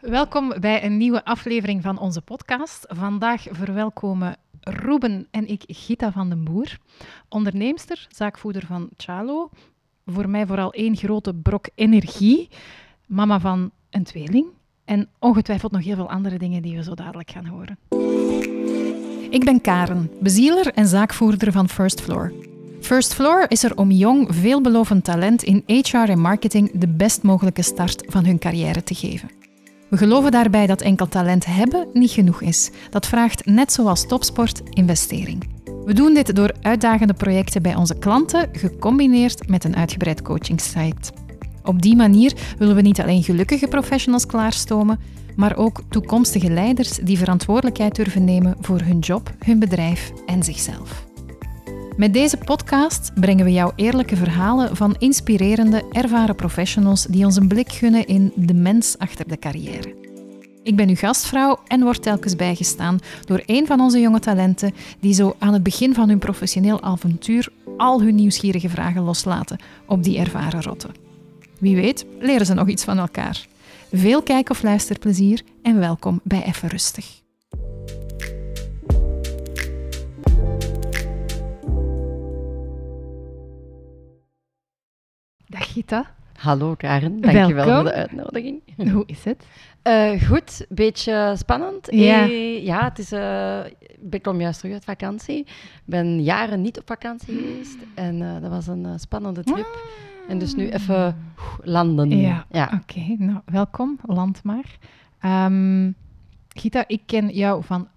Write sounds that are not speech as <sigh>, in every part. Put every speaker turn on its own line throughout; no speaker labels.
Welkom bij een nieuwe aflevering van onze podcast. Vandaag verwelkomen Ruben en ik Gita van den Boer, onderneemster, zaakvoerder van Chalo. Voor mij vooral één grote brok energie, mama van een tweeling en ongetwijfeld nog heel veel andere dingen die we zo dadelijk gaan horen. Ik ben Karen, bezieler en zaakvoerder van First Floor. First Floor is er om jong, veelbelovend talent in HR en marketing de best mogelijke start van hun carrière te geven. We geloven daarbij dat enkel talent hebben niet genoeg is. Dat vraagt, net zoals topsport, investering. We doen dit door uitdagende projecten bij onze klanten, gecombineerd met een uitgebreid coachingsite. Op die manier willen we niet alleen gelukkige professionals klaarstomen, maar ook toekomstige leiders die verantwoordelijkheid durven nemen voor hun job, hun bedrijf en zichzelf. Met deze podcast brengen we jou eerlijke verhalen van inspirerende, ervaren professionals die ons een blik gunnen in de mens achter de carrière. Ik ben uw gastvrouw en word telkens bijgestaan door een van onze jonge talenten die zo aan het begin van hun professioneel avontuur al hun nieuwsgierige vragen loslaten op die ervaren rotten. Wie weet leren ze nog iets van elkaar. Veel kijk- of luisterplezier en welkom bij Even Rustig. Dag Gita.
Hallo Karen, dankjewel
Welkom.
voor de uitnodiging.
Hoe is het?
Eh, goed, een beetje spannend.
Ja.
Eh, ja, het is, eh, ik kom juist terug uit vakantie. Ik ben jaren niet op vakantie geweest en dat was een spannende trip. En dus nu even landen.
Ja, oké. Nou, welkom. Land maar. Ehm, Gita, ik ken jou van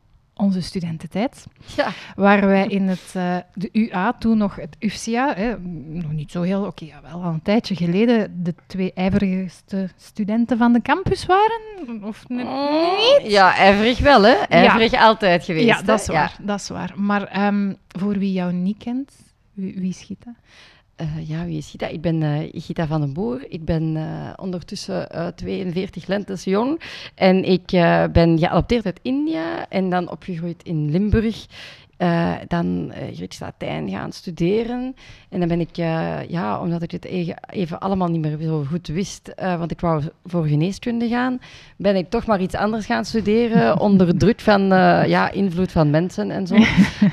onze studententijd,
Ja.
waar wij in het, eh, de UA, toen nog het UFCA, hè, nog niet zo heel, oké, ja, wel al een tijdje geleden, de twee ijverigste studenten van de campus waren? Of ne- niet?
Ja, ijverig wel, hè? Ijverig altijd geweest.
Ja, dat is waar. Dat is waar. Maar ehm, voor wie jou niet kent, wie, wie is Gita?
Eh, ja, wie is Gita? Ik ben eh, Gita van den Boer. Ik ben eh, ondertussen eh, 42 lentes jong. En ik ben geadopteerd uit India en dan opgegroeid in Limburg. Eh, dan eh Grieks-Latijn gaan studeren. En dan ben ik, eh, ja, omdat ik het even, even allemaal niet meer zo goed wist, eh, want ik wou voor geneeskunde gaan, ben ik toch maar iets anders gaan studeren, <laughs> onder druk van ja, invloed van mensen en zo. <laughs>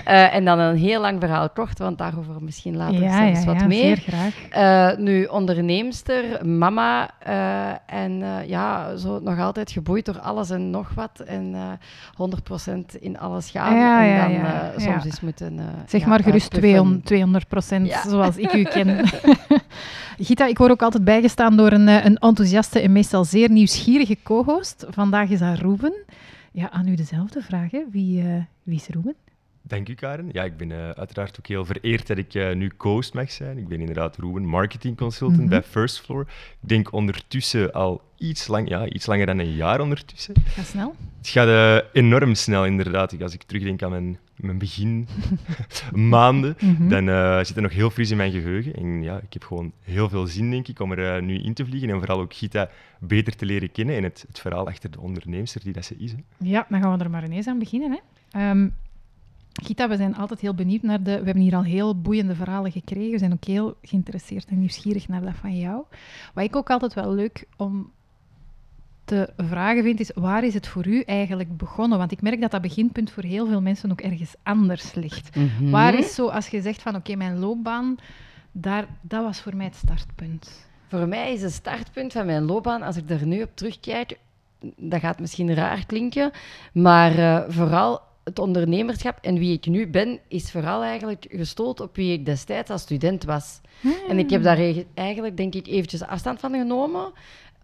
En dan een heel lang verhaal kort, want daarover misschien later
ja,
zelfs
ja,
wat
ja,
meer.
zeer graag.
Nu onderneemster, mama en ja, zo nog altijd geboeid door alles en nog wat. En eh 100% in alles gaan.
Ja,
en dan. Soms eens moeten. eh,
Zeg
ja,
maar gerust
uitpuffen.
200, 200 procent,
Ja.
zoals ik u ken. <laughs> Gita, ik word ook altijd bijgestaan door een, eh, een enthousiaste en meestal zeer nieuwsgierige co-host. Vandaag is dat Ruben. Ja, aan u dezelfde vraag. Hè. Wie, eh, wie is Ruben?
Dank u, Karen. Ja, ik ben eh, uiteraard ook heel vereerd dat ik eh, nu co-host mag zijn. Ik ben inderdaad Ruben, marketing consultant
Mhm.
bij First Floor. Ik denk ondertussen al iets, lang, ja, iets langer dan een jaar ondertussen.
Ga snel.
Het gaat eh, enorm snel, inderdaad. Als ik terugdenk aan mijn, mijn begin <laughs> maanden,
Mhm.
dan zit het nog heel fris in mijn geheugen. En ja, ik heb gewoon heel veel zin, denk ik, om er nu in te vliegen. En vooral ook Gita beter te leren kennen en het, het verhaal achter de onderneemster die dat ze is. Hè.
Ja, dan gaan we er maar ineens aan beginnen. Hè. Ehm, Gita, we zijn altijd heel benieuwd naar de... We hebben hier al heel boeiende verhalen gekregen. We zijn ook heel geïnteresseerd en nieuwsgierig naar dat van jou. Wat ik ook altijd wel leuk om te vragen vind, is waar is het voor u eigenlijk begonnen? Want ik merk dat dat beginpunt voor heel veel mensen ook ergens anders ligt.
Mhm.
Waar is zo, als je zegt van oké, mijn loopbaan, daar, dat was voor mij het startpunt.
Voor mij is het startpunt van mijn loopbaan, als ik er nu op terugkijk, dat gaat misschien raar klinken, maar eh, vooral het ondernemerschap en wie ik nu ben, is vooral eigenlijk gestoeld op wie ik destijds als student was. En ik heb daar eigenlijk, denk ik, eventjes afstand van genomen,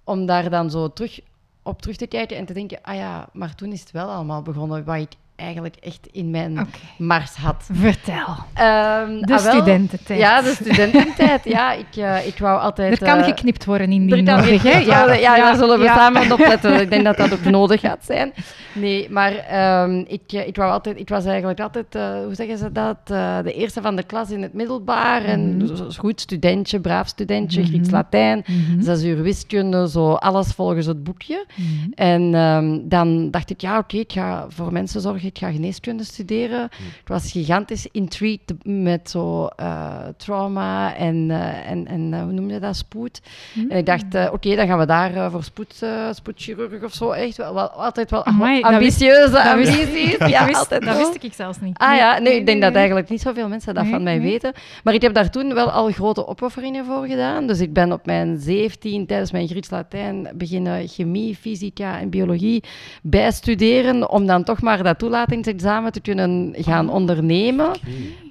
om daar dan zo terug op terug te kijken en te denken, ah ja, maar toen is het wel allemaal begonnen, wat ik eigenlijk echt in mijn mars had.
Vertel.
Ehm,
De
ah,
studententijd.
Ja, de studententijd. Ja, ik, eh, ik wou altijd...
Er kan
eh,
geknipt worden in die nodig, hè?
worden. Ja, daar zullen we
ja.
samen op letten. <laughs> Ik denk dat dat ook nodig gaat zijn. Nee, maar ehm, ik, eh, ik, wou altijd, ik was eigenlijk altijd, hoe zeggen ze dat, de eerste van de klas in het middelbaar. En
Mhm.
goed studentje, braaf studentje,
Mhm.
Grieks-Latijn,
Mhm.
zes uur wiskunde, zo alles volgens het boekje.
Mhm.
En ehm, dan dacht ik, ja, oké, ik ga voor mensen zorgen ik ga geneeskunde studeren. Ik was gigantisch intrigued met zo eh, trauma en, eh, en, en eh, hoe noem je dat, spoed.
Hm?
En ik dacht, eh, oké, dan gaan we daar voor spoed, spoedchirurg of zo. Echt wel, wel altijd wel
Amai, dat wist-
ambitieuze
dat wist-
ambities. <laughs>
Ik
Ja,
wist- dat wist ik zelfs niet.
Ah ja, nee, ik denk dat
nee.
eigenlijk niet zoveel mensen dat
Nee,
van mij
nee.
weten. Maar ik heb daar toen wel al grote opofferingen voor gedaan. Dus ik ben op mijn 17 tijdens mijn Grieks-Latijn beginnen chemie, fysica en biologie bijstuderen om dan toch maar dat toelatingsexamen te kunnen gaan
Oh.
ondernemen.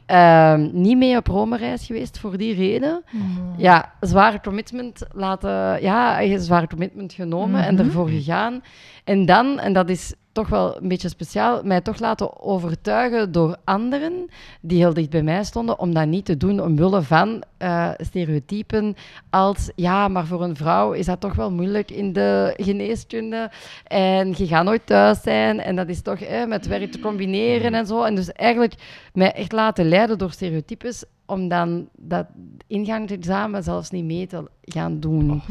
Ehm, niet mee op Rome-reis geweest voor die reden.
Mm.
Ja, zware commitment laten, ja, zware commitment genomen en
Mhm.
ervoor gegaan. En dan, en dat is toch wel een beetje speciaal, mij toch laten overtuigen door anderen die heel dicht bij mij stonden, om dat niet te doen omwille van eh, stereotypen als, ja, maar voor een vrouw is dat toch wel moeilijk in de geneeskunde en je gaat nooit thuis zijn en dat is toch hè, met werk te combineren en zo. En dus eigenlijk mij echt laten leiden door stereotypes om dan dat ingangsexamen zelfs niet mee te gaan doen.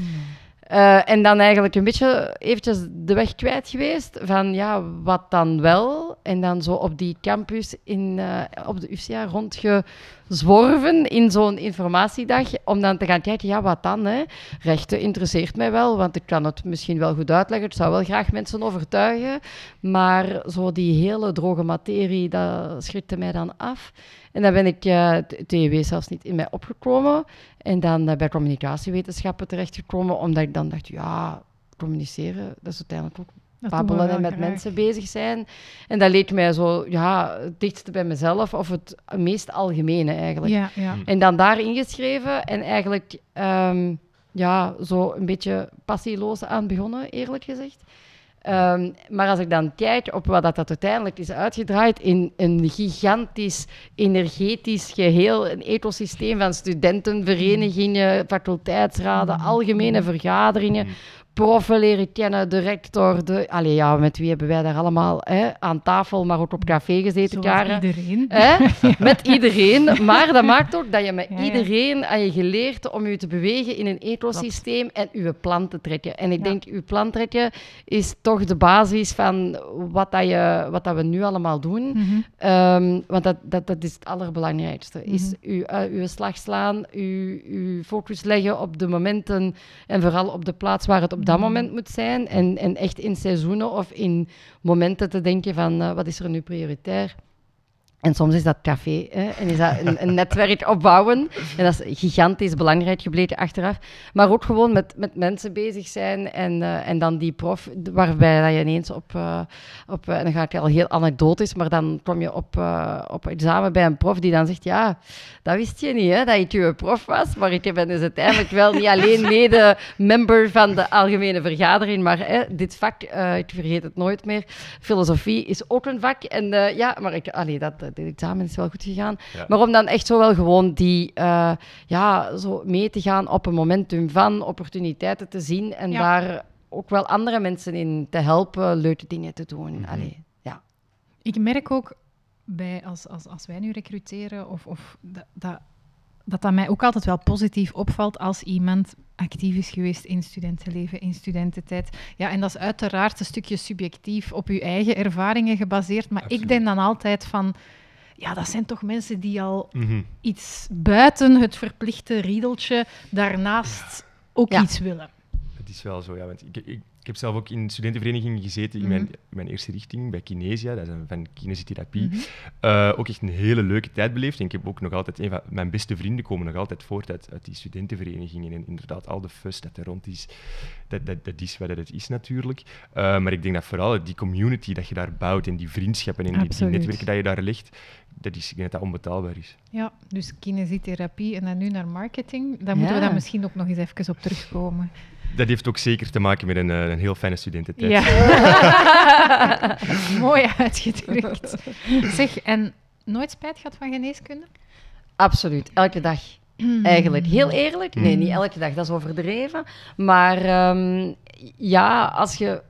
Eh, en dan eigenlijk een beetje eventjes de weg kwijt geweest van ja, wat dan wel? En dan zo op die campus in, eh, op de UCA rondgezworven in zo'n informatiedag om dan te gaan kijken, ja, wat dan? Hè? Rechten interesseert mij wel, want ik kan het misschien wel goed uitleggen. Ik zou wel graag mensen overtuigen, maar zo die hele droge materie, dat schrikte mij dan af. En dan ben ik eh TEW zelfs niet in mij opgekomen. En dan eh, bij communicatiewetenschappen terechtgekomen, omdat ik dan dacht, ja, communiceren, dat is uiteindelijk ook
Dat
babbelen en met
graag.
mensen bezig zijn. En dat leek mij zo, ja, het dichtste bij mezelf, of het meest algemene eigenlijk.
Ja, ja.
En dan daar ingeschreven en eigenlijk ehm, ja, zo een beetje passieloos aan begonnen, eerlijk gezegd. Ehm, maar als ik dan kijk op wat dat, dat uiteindelijk is uitgedraaid in een gigantisch energetisch geheel, een ecosysteem van studentenverenigingen, faculteitsraden, algemene vergaderingen, proffen leren kennen, de rector, de... Allee, ja, met wie hebben wij daar allemaal hè, aan tafel, maar ook op café gezeten,
Zoals
Karen?
iedereen.
Hè? <laughs> Met iedereen. Maar dat maakt ook dat je met
Ja,
iedereen aan je geleerd om je te bewegen in een ecosysteem en je plan te trekken. En ik denk, je plan trekken is toch de basis van wat, dat je, wat dat we nu allemaal doen.
Mhm.
Ehm, want dat, dat, dat is het allerbelangrijkste. Is
Mhm.
uw, uh, uw slag slaan, uw, uw focus leggen op de momenten en vooral op de plaats waar het op dat
Mhm.
moment moet zijn. En, en echt in seizoenen of in momenten te denken van eh, wat is er nu prioritair. En soms is dat café hè, en is dat een, netwerk opbouwen. En dat is gigantisch belangrijk gebleken achteraf. Maar ook gewoon met, met mensen bezig zijn en, eh, en dan die prof, waarbij dat je ineens op, eh, op eh, en dan ga ik al heel anekdotisch, maar dan kom je op, eh, op examen bij een prof die dan zegt, ja, dat wist je niet, hè, dat je prof was, maar ik ben dus uiteindelijk wel niet alleen mede-member van de algemene vergadering, maar hè, dit vak, ik vergeet het nooit meer, filosofie is ook een vak. En ja, maar ik, allee, dat, dat examen is wel goed gegaan.
Ja.
Maar om dan echt zo wel gewoon die, eh, ja, zo mee te gaan op een momentum van opportuniteiten te zien en
Ja.
daar ook wel andere mensen in te helpen leuke dingen te doen. Allee, ja.
Ik merk ook bij, als, als, als wij nu recruteren, of, of dat, dat, dat dat mij ook altijd wel positief opvalt als iemand actief is geweest in studentenleven, in studententijd. Ja, en dat is uiteraard een stukje subjectief op uw eigen ervaringen gebaseerd, maar
Absoluut.
ik denk dan altijd van, ja, dat zijn toch mensen die al
Mhm.
iets buiten het verplichte riedeltje daarnaast ook
Ja.
iets willen.
Het is wel zo, ja. Want ik, ik, ik heb zelf ook in studentenverenigingen gezeten in
Mhm.
mijn, mijn eerste richting, bij Kinesia, dat is een, van kinesietherapie.
Mhm.
Eh, ook echt een hele leuke tijd beleefd. En ik heb ook nog altijd, een van mijn beste vrienden komen nog altijd voort uit, uit die studentenverenigingen. En inderdaad, al de fuss dat er rond is, dat, dat, dat is wat het is natuurlijk. Eh, maar ik denk dat vooral die community dat je daar bouwt en die vriendschappen en die, netwerken dat je daar legt, dat is, ik denk dat dat onbetaalbaar is.
Ja, dus kinesietherapie en dan nu naar marketing. Daar moeten we dan misschien ook nog eens even op terugkomen.
Dat heeft ook zeker te maken met een, eh, een heel fijne studententijd.
Ja. <laughs> Mooi uitgedrukt. Zeg, en nooit spijt gehad van geneeskunde?
Absoluut, elke dag. Eigenlijk. Heel eerlijk? Nee, niet elke dag, dat is overdreven. Maar ehm, ja, als je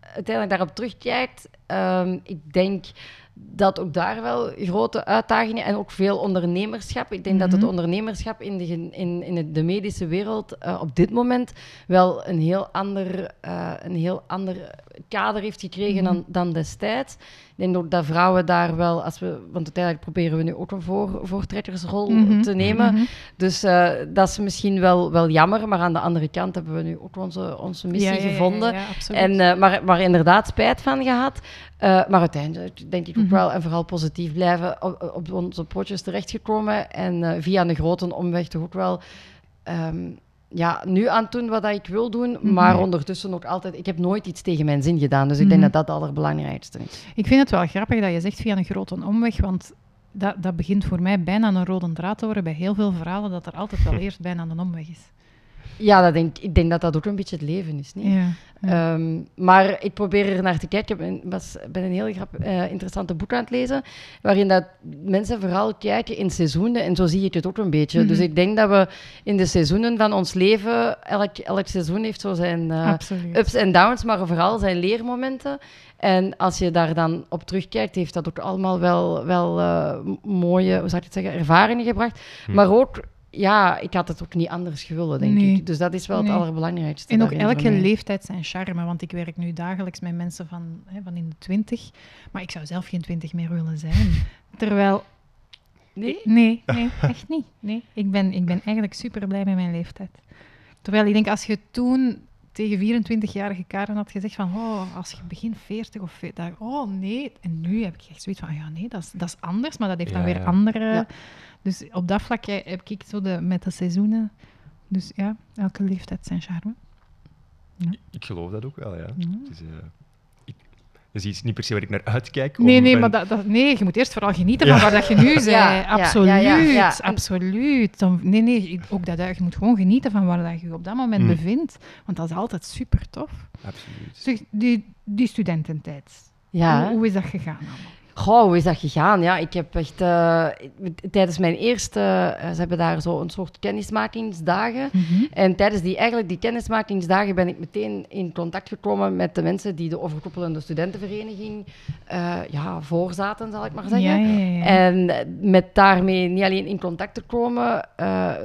uiteindelijk daarop terugkijkt, ehm, ik denk dat ook daar wel grote uitdagingen en ook veel ondernemerschap. Ik denk dat het
Mhm.
ondernemerschap in de, in, in de medische wereld eh, op dit moment wel een heel ander, eh, een heel ander kader heeft gekregen dan, dan destijds. Ik denk ook dat vrouwen daar wel, als we, want uiteindelijk proberen we nu ook een voor, voortrekkersrol
Mhm.
te nemen.
Mhm.
Dus eh, dat is misschien wel, wel jammer, maar aan de andere kant hebben we nu ook onze, onze missie
Ja, ja, ja,
gevonden.
ja.
En, eh, maar, maar inderdaad spijt van gehad. Eh, maar uiteindelijk denk ik ook
Mhm.
wel, en vooral positief blijven, op, op onze pootjes terechtgekomen. En via een grote omweg toch ook wel ehm, ja, nu aan het doen wat dat ik wil doen.
Mhm.
Maar ondertussen ook altijd, ik heb nooit iets tegen mijn zin gedaan. Dus ik denk
Mhm.
dat dat het allerbelangrijkste is.
Ik vind het wel grappig dat je zegt via een grote omweg, want dat, dat begint voor mij bijna een rode draad te worden bij heel veel verhalen, dat er altijd wel <laughs> eerst bijna een omweg is.
Ja, dat denk, ik denk dat dat ook een beetje het leven is. Niet?
Ja. ja.
Ehm, maar ik probeer er naar te kijken. Ik was, ben een heel grap, eh, interessante boek aan het lezen, waarin dat mensen vooral kijken in seizoenen. En zo zie ik het ook een beetje.
Mhm.
Dus ik denk dat we in de seizoenen van ons leven, elk, elk seizoen heeft zo zijn eh, ups en downs, maar vooral zijn leermomenten. En als je daar dan op terugkijkt, heeft dat ook allemaal wel, wel eh, mooie, hoe zou ik het zeggen, ervaringen gebracht.
Hm.
Maar ook, ja, ik had het ook niet anders gewillen, denk
Nee.
ik. Dus dat is wel
Nee.
het allerbelangrijkste.
En ook elke leeftijd zijn charme, want ik werk nu dagelijks met mensen van, hè, van in de twintig, maar ik zou zelf geen twintig meer willen zijn. <laughs> Terwijl,
Nee?
nee, nee, echt niet. Nee, ik ben, ik ben eigenlijk super blij met mijn leeftijd. Terwijl ik denk, als je toen tegen 24-jarige Karen had gezegd van, oh, als je begin 40 of 40, oh nee. En nu heb ik echt zoiets van, ja nee, dat is, dat is anders, maar dat heeft dan
Ja,
weer
ja.
andere...
Ja.
Dus op dat vlak eh, heb ik zo de, met de seizoenen... Dus ja, elke leeftijd zijn charme.
Ik geloof dat ook wel, ja.
Ja.
Het is, eh, ik, dat is iets niet per se waar ik naar uitkijk. om
Nee, nee,
mijn-
maar dat, dat, nee, je moet eerst vooral genieten
Ja.
van waar dat je nu <laughs> bent.
Ja, ja,
absoluut,
ja, ja, ja.
Absoluut. Dan, nee, nee, ook dat, je moet gewoon genieten van waar dat je je op dat moment
Mm.
bevindt. Want dat is altijd super tof.
Absoluut.
Zeg, die, die studententijd,
Ja.
hoe, hoe is dat gegaan allemaal?
Goh, hoe is dat gegaan? Ja, ik heb echt... eh, tijdens mijn eerste... eh, ze hebben daar zo een soort kennismakingsdagen. En tijdens die, eigenlijk die kennismakingsdagen ben ik meteen in contact gekomen met de mensen die de overkoepelende studentenvereniging eh, ja, voorzaten, zal ik maar zeggen.
Ja, ja, ja.
En met daarmee niet alleen in contact te komen,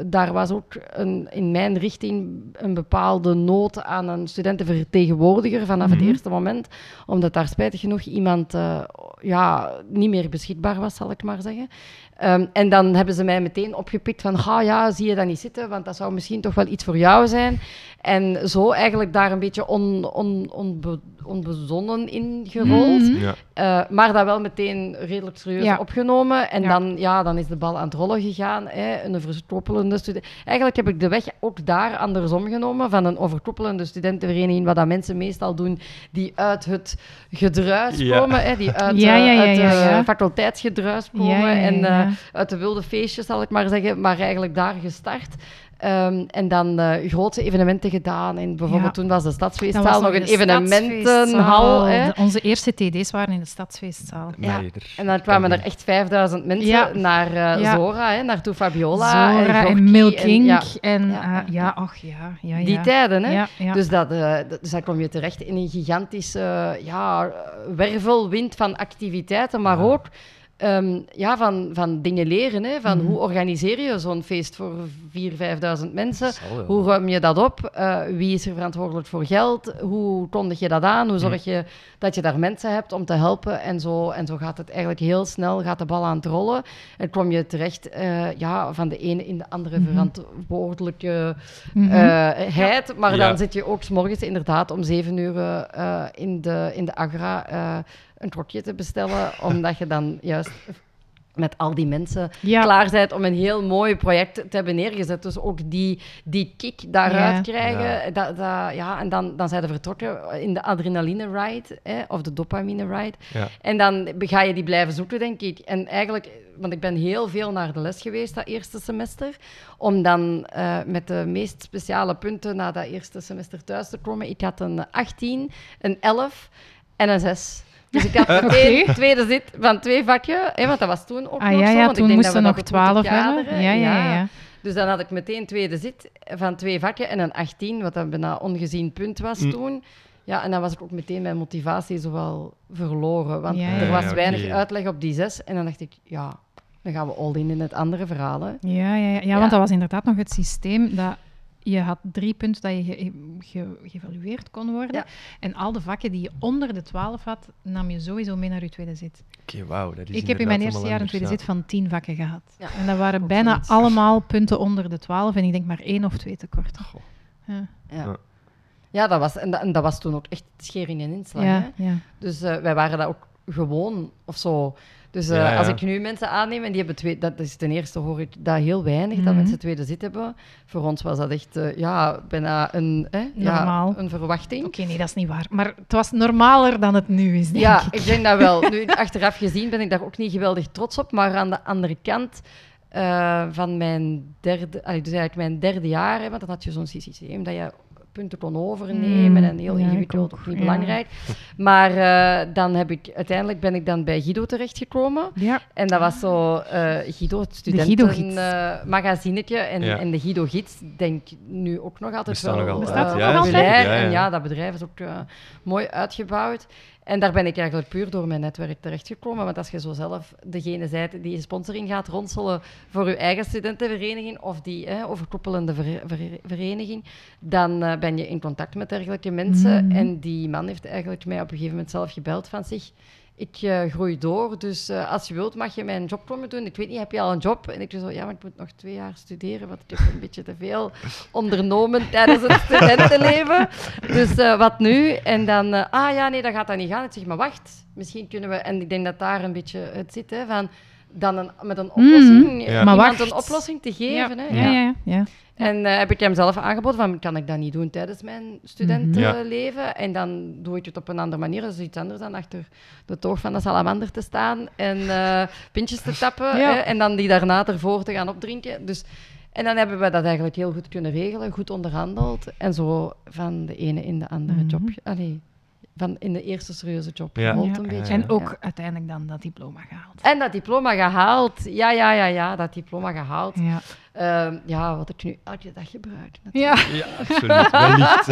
daar was ook een, in mijn richting een bepaalde nood aan een studentenvertegenwoordiger vanaf
Mhm.
het eerste moment, omdat daar spijtig genoeg iemand eh, niet meer beschikbaar was, zal ik maar zeggen. Ehm, en dan hebben ze mij meteen opgepikt van, ah ja, zie je dat niet zitten, want dat zou misschien toch wel iets voor jou zijn. En zo eigenlijk daar een beetje on, on, onbe- onbezonnen in gerold.
Mhm.
Ja.
Eh, maar dat wel meteen redelijk serieus
Ja.
opgenomen. En
Ja.
Dan, ja, dan is de bal aan het rollen gegaan. Hè. Een overkoepelende student. Eigenlijk heb ik de weg ook daar andersom genomen. Van een overkoepelende studentenvereniging, wat dat mensen meestal doen, die uit het gedruis
Ja.
komen. Hè, die uit,
Ja,
eh,
ja, ja,
uit
ja, ja.
faculteitsgedruis komen.
Ja, ja, ja,
En eh. Uit de wilde feestjes, zal ik maar zeggen. Maar eigenlijk daar gestart. Ehm, en dan eh grote evenementen gedaan. En bijvoorbeeld
Ja.
toen was de Stadsfeestzaal
was
nog een evenementenhal.
De- onze eerste TD's waren in de stadsfeestzaal.
Ja. En dan kwamen er echt 5000 mensen
Ja.
naar eh,
Ja.
Zora, hè, naartoe Fabiola.
Zora en,
en-
Inc.
ja,
En
Ja.
ja, ja ach ja. ja, ja.
die tijden, hè.
Ja, ja.
Dus, dat, eh, dat- dus dan kom je terecht in een gigantische ja, wervelwind van activiteiten, maar
Ja.
ook ehm, ja, van, van dingen leren. Hè, van
Mhm.
hoe organiseer je zo'n feest voor 4.000, 5.000 mensen? Hoe ruim je dat op? Eh, wie is er verantwoordelijk voor geld? Hoe kondig je dat aan? Hoe zorg je dat je daar mensen hebt om te helpen? En zo, en zo gaat het eigenlijk heel snel, gaat de bal aan het rollen. En kom je terecht eh, ja, van de ene in de andere
Mhm.
verantwoordelijke
Mhm.
eh, heid. Maar
Ja.
dan zit je ook 's morgens inderdaad om zeven uur in, de, in de Agra een trokje te bestellen, <laughs> omdat je dan juist met al die mensen
ja.
klaar bent om een heel mooi project te hebben neergezet. Dus ook die, die kick daaruit
Ja.
krijgen.
Ja.
Dat, dat, ja, en dan, dan zijn ze vertrokken in de adrenaline ride hè, of de dopamine ride.
Ja.
En dan ga je die blijven zoeken, denk ik. En eigenlijk, want ik ben heel veel naar de les geweest dat eerste semester, om dan eh, met de meest speciale punten na dat eerste semester thuis te komen. Ik had een 18, een 11 en een 6. Dus ik had meteen
Oké.
tweede zit van twee vakjes, hè, want dat was toen ook
Ah
nog
ja,
zo.
ja
want ik
toen
denk dat
moesten
we
nog 12 hebben. Ja, ja, ja. ja.
Dus dan had ik meteen tweede zit van twee vakken en een 18, wat dan bijna ongezien punt was
Mm.
toen. Ja, en dan was ik ook meteen mijn motivatie zowel verloren. Want
Ja, ja,
er was
ja,
weinig uitleg op die zes. En dan dacht ik, ja, dan gaan we all in in het andere verhaal. Hè.
Ja, ja, ja. ja,
Ja.
want dat was inderdaad nog het systeem dat je had drie punten dat je ge- ge- geëvalueerd kon worden.
Ja.
En al de vakken die je onder de 12 had, nam je sowieso mee naar je tweede zit.
Oké, wauw. dat is
Ik heb in mijn eerste jaar een tweede zit van 10 vakken gehad.
Ja,
En dat waren bijna allemaal punten onder de 12 en ik denk maar één of twee tekort.
Goh.
Ja,
Ja.
Ja.
Dat was, en, dat, en dat was toen ook echt schering en inslag. Hè. Dus eh, wij waren dat ook gewoon of zo. Dus eh,
Ja, ja.
als ik nu mensen aanneem en die hebben twee, dat is ten eerste hoor ik dat heel weinig, dat
Mhm.
mensen tweede zit hebben. Voor ons was dat echt eh, ja, bijna een, hè, ja,
Normaal.
een verwachting.
Oké, nee, dat is niet waar. Maar het was normaler dan het nu is, denk
Ja,
ik.
ik denk dat wel. Nu, <laughs> achteraf gezien ben ik daar ook niet geweldig trots op. Maar aan de andere kant eh, van mijn derde, allee, dus eigenlijk mijn derde jaar, hè, want dan had je zo'n systeem dat je punten kon overnemen
Mm,
en heel
ja, ik
ingewikkeld,
ook,
ook niet
ja.
belangrijk. Maar eh, dan heb ik, uiteindelijk ben ik dan bij Guido terechtgekomen.
Ja,
En dat was zo eh, Guido, het studentenmagazinetje. en,
Ja.
en de Guido-gids, denk ik nu ook nog altijd
Bestaan
wel.
nog altijd. Ja,
nog
zeker.
altijd?
populair.
Ja,
En
ja.
ja, dat bedrijf is ook eh, mooi uitgebouwd. En daar ben ik eigenlijk puur door mijn netwerk terechtgekomen. Want als je zo zelf degene bent die een sponsoring gaat ronselen voor je eigen studentenvereniging of die eh, overkoepelende ver- ver- vereniging, dan eh, ben je in contact met dergelijke mensen.
Mhm.
En die man heeft eigenlijk mij op een gegeven moment zelf gebeld van zich. Ik eh, groei door, dus eh, als je wilt mag je mijn job komen doen. Ik weet niet, heb je al een job? En ik zo, ja, maar ik moet nog twee jaar studeren, want ik heb een beetje te veel <laughs> ondernomen tijdens het studentenleven. Dus eh, wat nu? En dan, ah ja, nee, dat gaat dat niet gaan. Ik zeg, maar wacht, misschien kunnen we... En ik denk dat daar een beetje het zit, hè, van dan een, met een oplossing,
Ja.
Maar
iemand
wacht.
een oplossing te geven.
ja,
Hè?
ja, ja, ja.
En eh, heb ik hem zelf aangeboden van, kan ik dat niet doen tijdens mijn studentenleven? En dan doe ik het op een andere manier. Dat is iets anders dan achter de toog van de salamander te staan en eh, pintjes te tappen.
Ja.
hè, en dan die daarna ervoor te gaan opdrinken. Dus, en dan hebben we dat eigenlijk heel goed kunnen regelen, goed onderhandeld. En zo van de ene in de andere
Mhm.
job. Allee, van in de eerste serieuze job
Ja.
gerold
Ja.
een beetje.
En ook
Ja.
uiteindelijk dan dat diploma gehaald.
En dat diploma gehaald. Ja, ja, ja, ja, dat diploma gehaald.
Ja,
Ehm, ja, wat ik nu elke dag gebruik.
ja,
Ja, absoluut. Wellicht.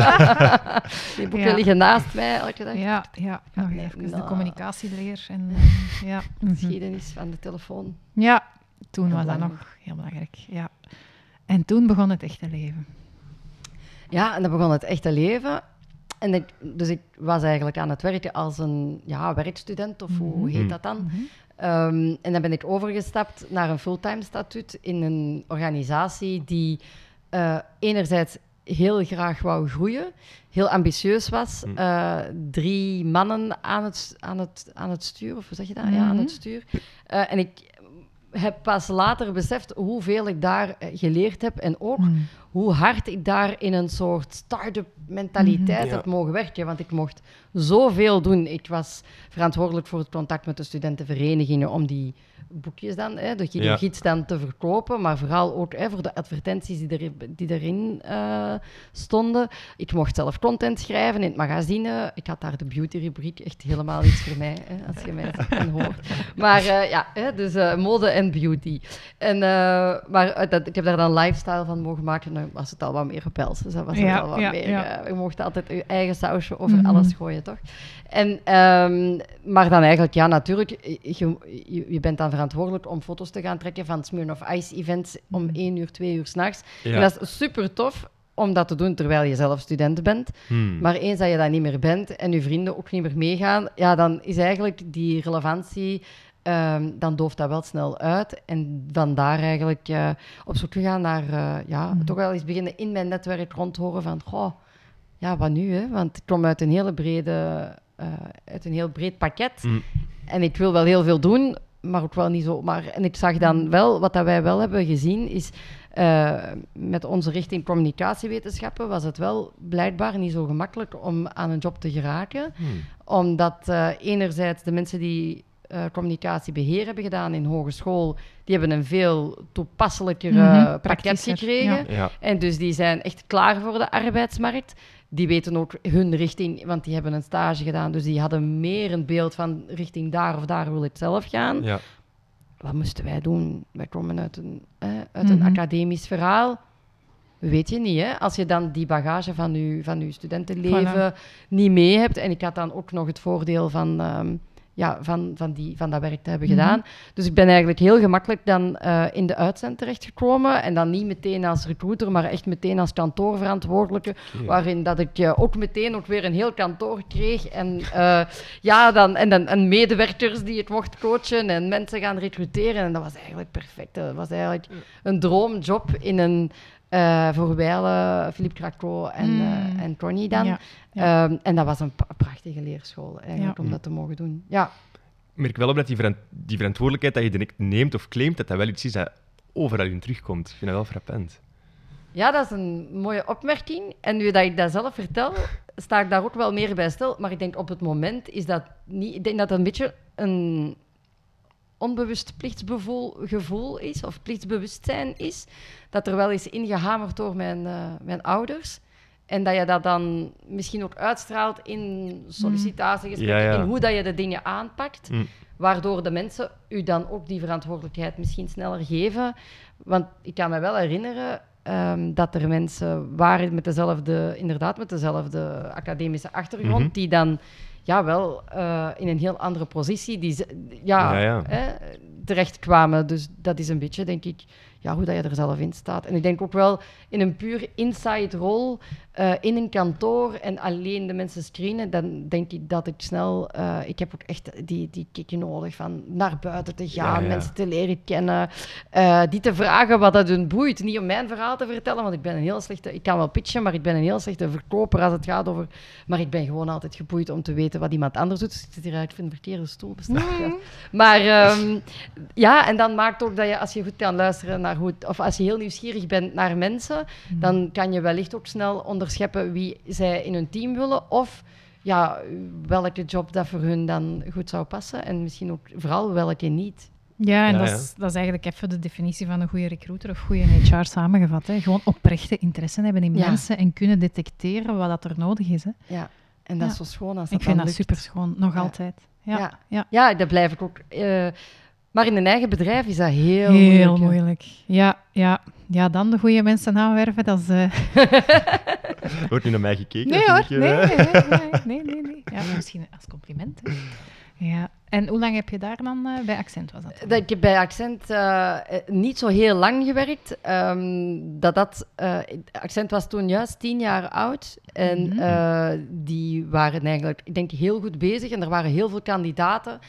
<laughs>
Die boeken
Ja.
liggen naast mij elke dag.
ja, ja. nog
nee,
even de
nou.
communicatieleer. En, <laughs> ja. mhm.
Geschiedenis van de telefoon.
ja, toen
Heel
was dat nog heel belangrijk. Ja. En toen begon het echte leven.
Ja, en dan begon het echte leven. En ik, dus ik was eigenlijk aan het werken als een ja, werkstudent, of hoe
Mhm.
heet dat dan?
Mhm.
Ehm, en dan ben ik overgestapt naar een fulltime statuut in een organisatie die eh, enerzijds heel graag wou groeien, heel ambitieus was.
Mm.
eh, drie mannen aan het, aan, het, aan het stuur, of hoe zeg je dat? Ja, aan
Mhm.
het stuur. Eh, en ik heb pas later beseft hoeveel ik daar geleerd heb en ook
Mhm.
Hoe hard ik daar in een soort start-up mentaliteit
Mhm.
heb mogen werken. Want ik mocht zoveel doen. Ik was verantwoordelijk voor het contact met de studentenverenigingen om die boekjes dan, hè, de
Ja.
gids dan te verkopen, maar vooral ook hè, voor de advertenties die, er, die erin eh, stonden. Ik mocht zelf content schrijven in het magazine. Ik had daar de beauty-rubriek, echt helemaal iets voor mij, hè, als je mij en hoort. Maar eh, ja, hè, dus eh, mode en beauty. En, maar dat, ik heb daar dan lifestyle van mogen maken. Dan was het al wat meer repels. Dus dat was
Ja,
het al wat
ja,
meer...
ja.
eh, je mocht altijd je eigen sausje over
Mhm.
alles gooien, toch? En, ehm, maar dan eigenlijk, ja, natuurlijk, je, je, je bent dan verantwoordelijk om foto's te gaan trekken van Smirnoff Ice events om
Mhm.
1 uur, 2 uur s'nachts.
Ja.
En dat is super tof om dat te doen terwijl je zelf student bent.
Hmm.
Maar eens dat je dat niet meer bent en je vrienden ook niet meer meegaan, ja, dan is eigenlijk die relevantie, ehm, dan dooft dat wel snel uit. En vandaar eigenlijk eh, op zoek gegaan naar, eh, ja,
Mhm.
toch wel eens beginnen in mijn netwerk rondhoren van, goh, ja, wat nu, hè? Want ik kom uit een hele brede, eh, uit een heel breed pakket.
Hmm.
En ik wil wel heel veel doen, maar ook wel niet zo. Maar, en ik zag dan wel, wat dat wij wel hebben gezien, is eh, met onze richting communicatiewetenschappen was het wel blijkbaar niet zo gemakkelijk om aan een job te geraken.
Hmm.
Omdat eh, enerzijds de mensen die eh, communicatiebeheer hebben gedaan in hogeschool, die hebben een veel toepasselijker eh, pakket
praktischer,
gekregen.
Ja.
En dus die zijn echt klaar voor de arbeidsmarkt. Die weten ook hun richting, want die hebben een stage gedaan. Dus die hadden meer een beeld van richting daar of daar wil ik zelf gaan.
Ja.
Wat moesten wij doen? Wij komen uit een, eh, uit een
Mhm.
academisch verhaal. weet je niet. Hè? Als je dan die bagage van je, van uw studentenleven niet mee hebt. En ik had dan ook nog het voordeel van, ehm, ja, van, van, die, van dat werk te hebben
Mhm.
gedaan. Dus ik ben eigenlijk heel gemakkelijk dan eh, in de uitzend terechtgekomen. En dan niet meteen als recruiter, maar echt meteen als kantoorverantwoordelijke. Waarin dat ik eh, ook meteen ook weer een heel kantoor kreeg. En, eh, ja, dan, en, dan, en medewerkers die het mocht coachen en mensen gaan recruteren. En dat was eigenlijk perfect. Dat was eigenlijk een droomjob in een... eh voor wijlen Philippe Craco en,
Mm.
eh, en Tony dan.
Ja, ja.
Ehm, en dat was een prachtige leerschool eigenlijk,
Ja.
om dat te mogen doen. Ja,
Ik merk wel op dat die, verant- die verantwoordelijkheid dat je direct neemt of claimt, dat dat wel iets is dat overal in terugkomt. Ik vind dat wel frappant.
Ja, dat is een mooie opmerking. En nu dat ik dat zelf vertel, sta ik daar ook wel meer bij stil. Maar ik denk op het moment is dat niet. Ik denk dat het een beetje een onbewust plichtsgevoel gevoel is, of plichtsbewustzijn is, dat er wel is ingehamerd door mijn, eh, mijn ouders. En dat je dat dan misschien ook uitstraalt in sollicitatiegesprekken,
Ja, ja.
in hoe dat je de dingen aanpakt.
Mm.
Waardoor de mensen u dan ook die verantwoordelijkheid misschien sneller geven. Want ik kan me wel herinneren ehm, dat er mensen waren met dezelfde, inderdaad met dezelfde academische achtergrond,
Mhm.
die dan ja, wel eh, in een heel andere positie die ze, ja,
Ja, ja.
Hè, terechtkwamen. Dus dat is een beetje, denk ik, ja, hoe dat je er zelf in staat. En ik denk ook wel in een puur inside rol eh, in een kantoor en alleen de mensen screenen, dan denk ik dat ik snel... eh, ik heb ook echt die, die nodig van naar buiten te gaan,
Ja, ja.
mensen te leren kennen, eh, die te vragen wat dat hun boeit. Niet om mijn verhaal te vertellen, want ik ben een heel slechte... Ik kan wel pitchen, maar ik ben een heel slechte verkoper als het gaat over... Maar ik ben gewoon altijd geboeid om te weten wat iemand anders doet. Dus ik zit hier uit een verkeerde stoel bestaat. ja. Maar ehm, ja, en dan maakt ook dat je, als je goed kan luisteren naar hoe het, of als je heel nieuwsgierig bent naar mensen, dan kan je wellicht ook snel onderscheppen wie zij in hun team willen of ja, welke job dat voor hun dan goed zou passen en misschien ook vooral welke niet.
Ja, en
Ja,
dat,
ja.
Is, dat is eigenlijk even de definitie van een goede recruiter of goede HR samengevat. Hè. Gewoon oprechte interesse hebben in
Ja.
mensen en kunnen detecteren wat dat er nodig is. Hè.
Ja, en dat
Ja.
is zo schoon als dat
Ik vind dat
lukt.
super schoon, nog
Ja.
altijd. Ja, ja.
Ja. Ja, dat blijf ik ook. eh, maar in een eigen bedrijf is dat heel,
heel
moeilijk.
moeilijk. Ja, ja. ja, dan de goede mensen aanwerven, dat is... eh, <laughs>
Wordt nu naar mij gekeken?
Nee hoor,
niet,
nee,
eh?
nee, nee, nee, nee, <laughs> nee. Ja, misschien als compliment. Hè. Ja. En hoe lang heb je daar dan eh, bij Accent was dat? dan?
Dat ik heb bij Accent niet zo heel lang gewerkt. Ehm, dat dat, eh, Accent was toen juist tien jaar oud. En
Mhm.
eh, die waren eigenlijk, ik denk, heel goed bezig. En er waren heel veel kandidaten.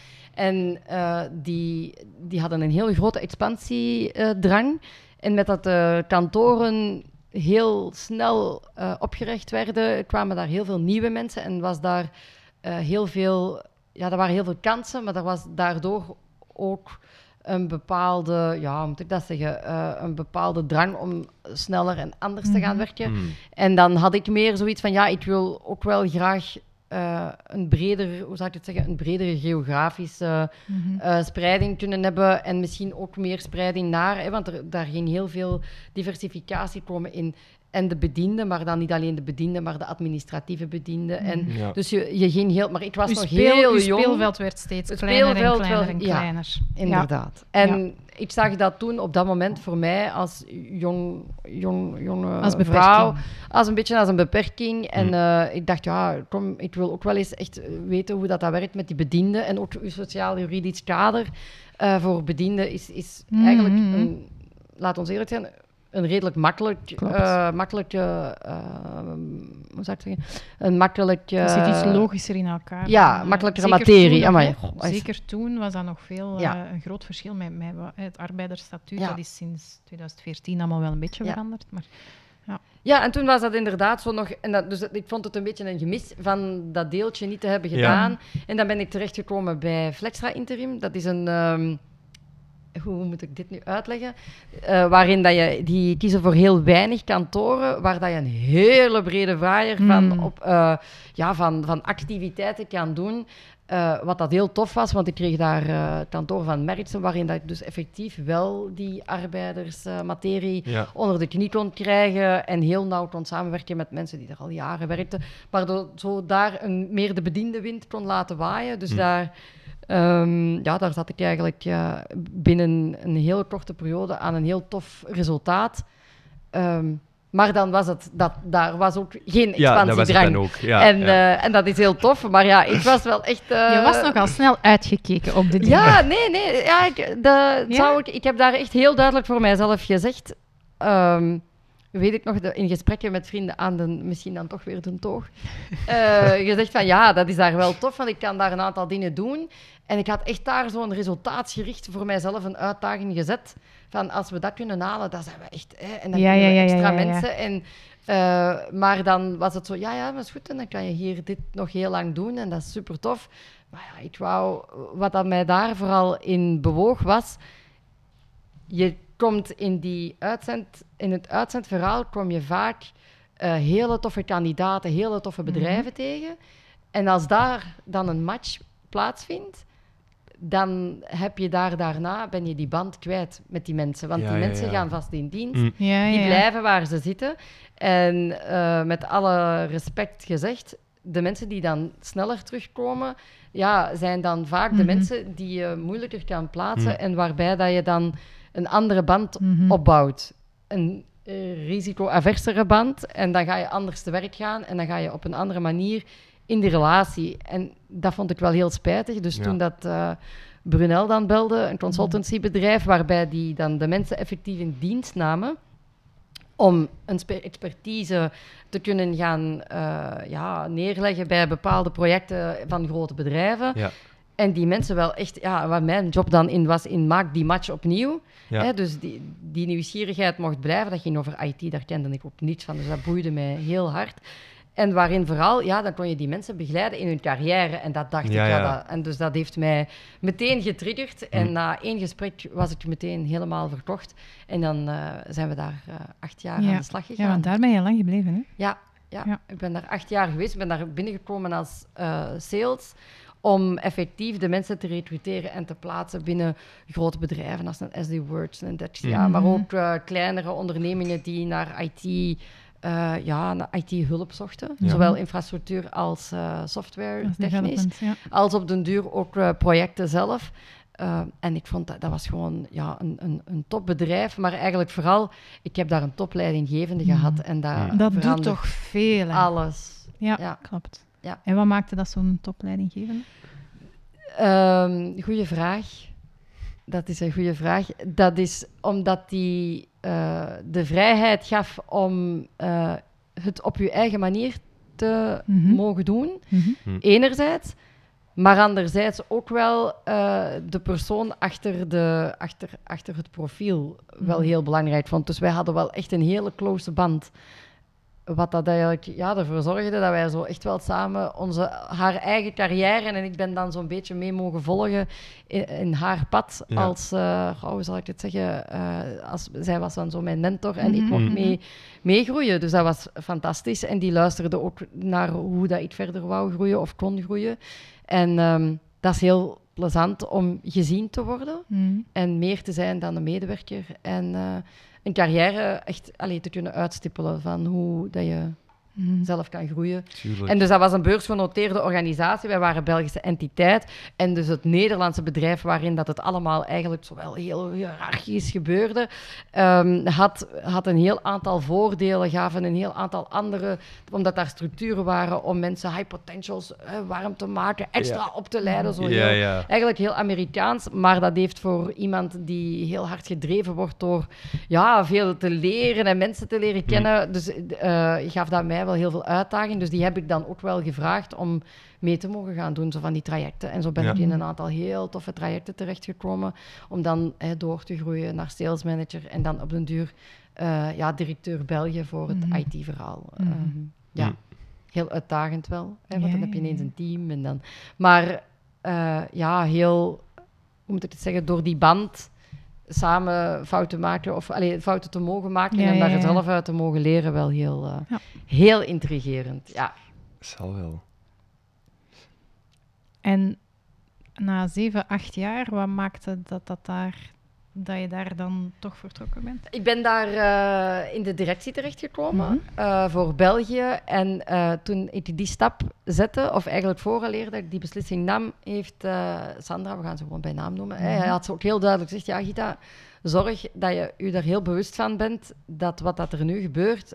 En eh, die, die hadden een heel grote expansiedrang. en met dat de kantoren heel snel eh, opgericht werden, kwamen daar heel veel nieuwe mensen. En was daar eh, heel veel ja, er waren heel veel kansen, maar er was daardoor ook een bepaalde, ja, hoe moet ik dat zeggen, eh, een bepaalde drang om sneller en anders te gaan
Mhm.
werken.
Mm.
En dan had ik meer zoiets van, ja, ik wil ook wel graag eh, een breder, hoe zou ik het zeggen, een bredere geografische
Mhm.
eh, spreiding kunnen hebben en misschien ook meer spreiding naar, hè, want er, daar ging heel veel diversificatie komen in en de bedienden, maar dan niet alleen de bedienden, maar de administratieve bedienden. En
Ja.
dus je, je ging heel, maar ik was nog
speel,
heel
uw
jong.
speelveld werd steeds
Het
kleiner en kleiner
wel-
en
ja.
kleiner.
Inderdaad. En ik zag dat toen op dat moment voor mij als jong, jong, jonge
Als
vrouw, als een beetje als een beperking. En
Hmm.
eh, ik dacht, ja, kom, ik wil ook wel eens echt weten hoe dat, dat werkt met die bedienden. En ook uw sociaal-juridisch kader eh, voor bedienden is, is
Mhm.
eigenlijk, een, laat ons eerlijk zijn, een redelijk makkelijk,
Klopt.
eh makkelijke, eh, hoe zou ik het zeggen, een makkelijk...
Het zit iets
eh,
logischer in elkaar.
ja, makkelijkere materie.
toen
goh,
Zeker toen was dat nog veel eh,
Ja.
een groot verschil met, met het arbeidersstatuut.
Ja.
Dat is sinds 2014 allemaal wel een beetje
Ja.
veranderd. Maar
Ja, en toen was dat inderdaad zo nog... En dat, dus ik vond het een beetje een gemis van dat deeltje niet te hebben
Ja.
gedaan. En dan ben ik terechtgekomen bij Flextra Interim. Dat is een... ehm, hoe moet ik dit nu uitleggen? Eh, waarin dat je... Die kiezen voor heel weinig kantoren, waar dat je een hele brede vaaier van,
Mm.
op, eh, ja, van, van activiteiten kan doen. Eh, wat dat heel tof was, want ik kreeg daar eh, het kantoor van Merksen, waarin dat ik dus effectief wel die arbeidersmaterie
Ja.
onder de knie kon krijgen en heel nauw kon samenwerken met mensen die er al jaren werkten, waardoor zo daar een, meer de bediende wind kon laten waaien. Dus
Hm.
daar, ehm, ja, daar zat ik eigenlijk binnen een heel korte periode aan een heel tof resultaat. Ehm, Maar dan was het, dat, daar was ook geen
Ja, dat was het
expansiedrang.
dan ook. Ja,
en,
ja.
eh, en dat is heel tof. Maar ja, ik was wel echt... eh, <laughs>
Je was nogal snel uitgekeken op de dingen.
Ja, nee, nee. Ja, ik, de,
Ja?
Zou ik, ik heb daar echt heel duidelijk voor mijzelf gezegd. ehm, weet ik nog, de- in gesprekken met vrienden aan de, misschien dan toch weer de toog, eh, <laughs> gezegd van ja, dat is daar wel tof, want ik kan daar een aantal dingen doen. En ik had echt daar zo'n resultaatsgericht voor mijzelf een uitdaging gezet. Van als we dat kunnen halen, dan zijn we echt... Hè, en dan
Ja, ja, ja,
extra mensen. En, eh, maar dan was het zo, ja, ja, dat is goed. En dan kan je hier dit nog heel lang doen. En dat is super tof. Maar ja, ik wou... Wat dat mij daar vooral in bewoog was... Je komt in, die uitzend, in het uitzendverhaal kom je vaak eh, hele toffe kandidaten, hele toffe bedrijven tegen. En als daar dan een match plaatsvindt, dan heb je daar daarna, ben je die band kwijt met die mensen. Want
Ja,
die
ja,
mensen
ja.
gaan vast in dienst.
Mm.
Die
ja.
blijven waar ze zitten. En eh, met alle respect gezegd, de mensen die dan sneller terugkomen, ja, zijn dan vaak de
Mhm.
mensen die je moeilijker kan plaatsen
Mhm.
en waarbij dat je dan een andere band
Mhm.
opbouwt. Een eh, risico-aversere band. En dan ga je anders te werk gaan en dan ga je op een andere manier in die relatie. En dat vond ik wel heel spijtig. Dus
Ja.
toen dat eh, Brunel dan belde, een consultancybedrijf, waarbij die dan de mensen effectief in dienst namen om een expertise te kunnen gaan eh, ja, neerleggen bij bepaalde projecten van grote bedrijven.
Ja.
En die mensen wel echt, ja, wat mijn job dan in was, in maak die match opnieuw.
Ja.
Hè, dus die, die nieuwsgierigheid mocht blijven. Dat ging over IT, daar kende ik ook niets van, dus dat boeide mij heel hard. En waarin vooral, ja, dan kon je die mensen begeleiden in hun carrière. En dat dacht
Ja,
ik, ja,
ja.
dat, en dus dat heeft mij meteen getriggerd.
Mm.
En na één gesprek was ik meteen helemaal verkocht. En dan eh, zijn we daar eh, acht jaar
Ja.
aan de slag gegaan.
Ja, want daar ben je lang gebleven, hè?
Ja, ja.
Ja.
ik ben daar acht jaar geweest. Ik ben daar binnengekomen als eh, sales om effectief de mensen te recruteren en te plaatsen binnen grote bedrijven als een SD Words en dat, ja,
Mhm.
maar ook eh, kleinere ondernemingen die naar IT, eh, ja, naar IT-hulp zochten.
Ja.
Zowel infrastructuur als eh, software technisch
ja.
als op den duur ook eh, projecten zelf. Uh, en ik vond dat, dat was gewoon ja, een, een, een topbedrijf, maar eigenlijk vooral, ik heb daar een topleidinggevende
Mhm.
gehad en dat,
Ja.
Dat doet toch veel, hè?
alles.
Ja,
Ja.
klopt.
Ja.
En wat maakte dat zo'n topleidinggevende?
Um, goeie vraag. Dat is een goede vraag. Dat is omdat die uh, de vrijheid gaf om uh, het op je eigen manier te
Mhm.
mogen doen,
Mhm.
enerzijds. Maar anderzijds ook wel uh, de persoon achter, de, achter, achter het profiel wel
Mhm.
heel belangrijk vond. Dus wij hadden wel echt een hele close band. Wat dat eigenlijk ja, ervoor zorgde dat wij zo echt wel samen onze, haar eigen carrière en ik ben dan zo'n beetje mee mogen volgen in, in haar pad.
Ja.
Als, uh, hoe zal ik het zeggen, uh, als, zij was dan zo mijn mentor en ik
Mhm.
mocht
Mhm.
mee, meegroeien. Dus dat was fantastisch. En die luisterde ook naar hoe dat ik verder wou groeien of kon groeien. En um, dat is heel plezant om gezien te worden
Mhm.
en meer te zijn dan een medewerker. En uh, een carrière echt allee, te kunnen uitstippelen van hoe dat je
Mhm.
zelf kan groeien.
Tuurlijk.
En dus dat was een beursgenoteerde organisatie. Wij waren Belgische entiteit. En dus het Nederlandse bedrijf waarin dat het allemaal eigenlijk zo wel heel hiërarchisch gebeurde, um, had, had een heel aantal voordelen, gaven een heel aantal andere, omdat daar structuren waren om mensen high potentials eh, warm te maken, extra
Ja.
op te leiden. Zo
ja,
heel,
ja.
Eigenlijk heel Amerikaans, maar dat heeft voor iemand die heel hard gedreven wordt door ja, veel te leren en mensen te leren kennen, dus uh, gaf dat mij wel heel veel uitdaging. Dus die heb ik dan ook wel gevraagd om mee te mogen gaan doen, zo van die trajecten. En zo ben
Ja.
ik in een aantal heel toffe trajecten terechtgekomen, om dan hè, door te groeien naar sales manager en dan op den duur uh, ja, directeur België voor het
Mhm.
IT-verhaal.
Mhm.
Um, ja,
Mhm.
heel uitdagend wel, hè, want
Ja,
dan heb je ineens
ja.
een team en dan... Maar uh, ja, heel, hoe moet ik het zeggen, door die band samen fouten maken, of allee, fouten te mogen maken
Ja,
en
ja,
daar
ja.
zelf uit te mogen leren, wel heel, uh,
Ja.
heel intrigerend. Ja.
Zal wel.
En na zeven, acht jaar, wat maakte dat dat daar dat je daar dan toch vertrokken bent?
Ik ben daar eh, in de directie terechtgekomen
Mhm.
eh, voor België. En eh, toen ik die stap zette, of eigenlijk vooraleer dat ik die beslissing nam, heeft Sandra, we gaan ze gewoon bij naam noemen, hè, hij had ze ook heel duidelijk gezegd, ja Gita, zorg dat je je er heel bewust van bent dat wat dat er nu gebeurt,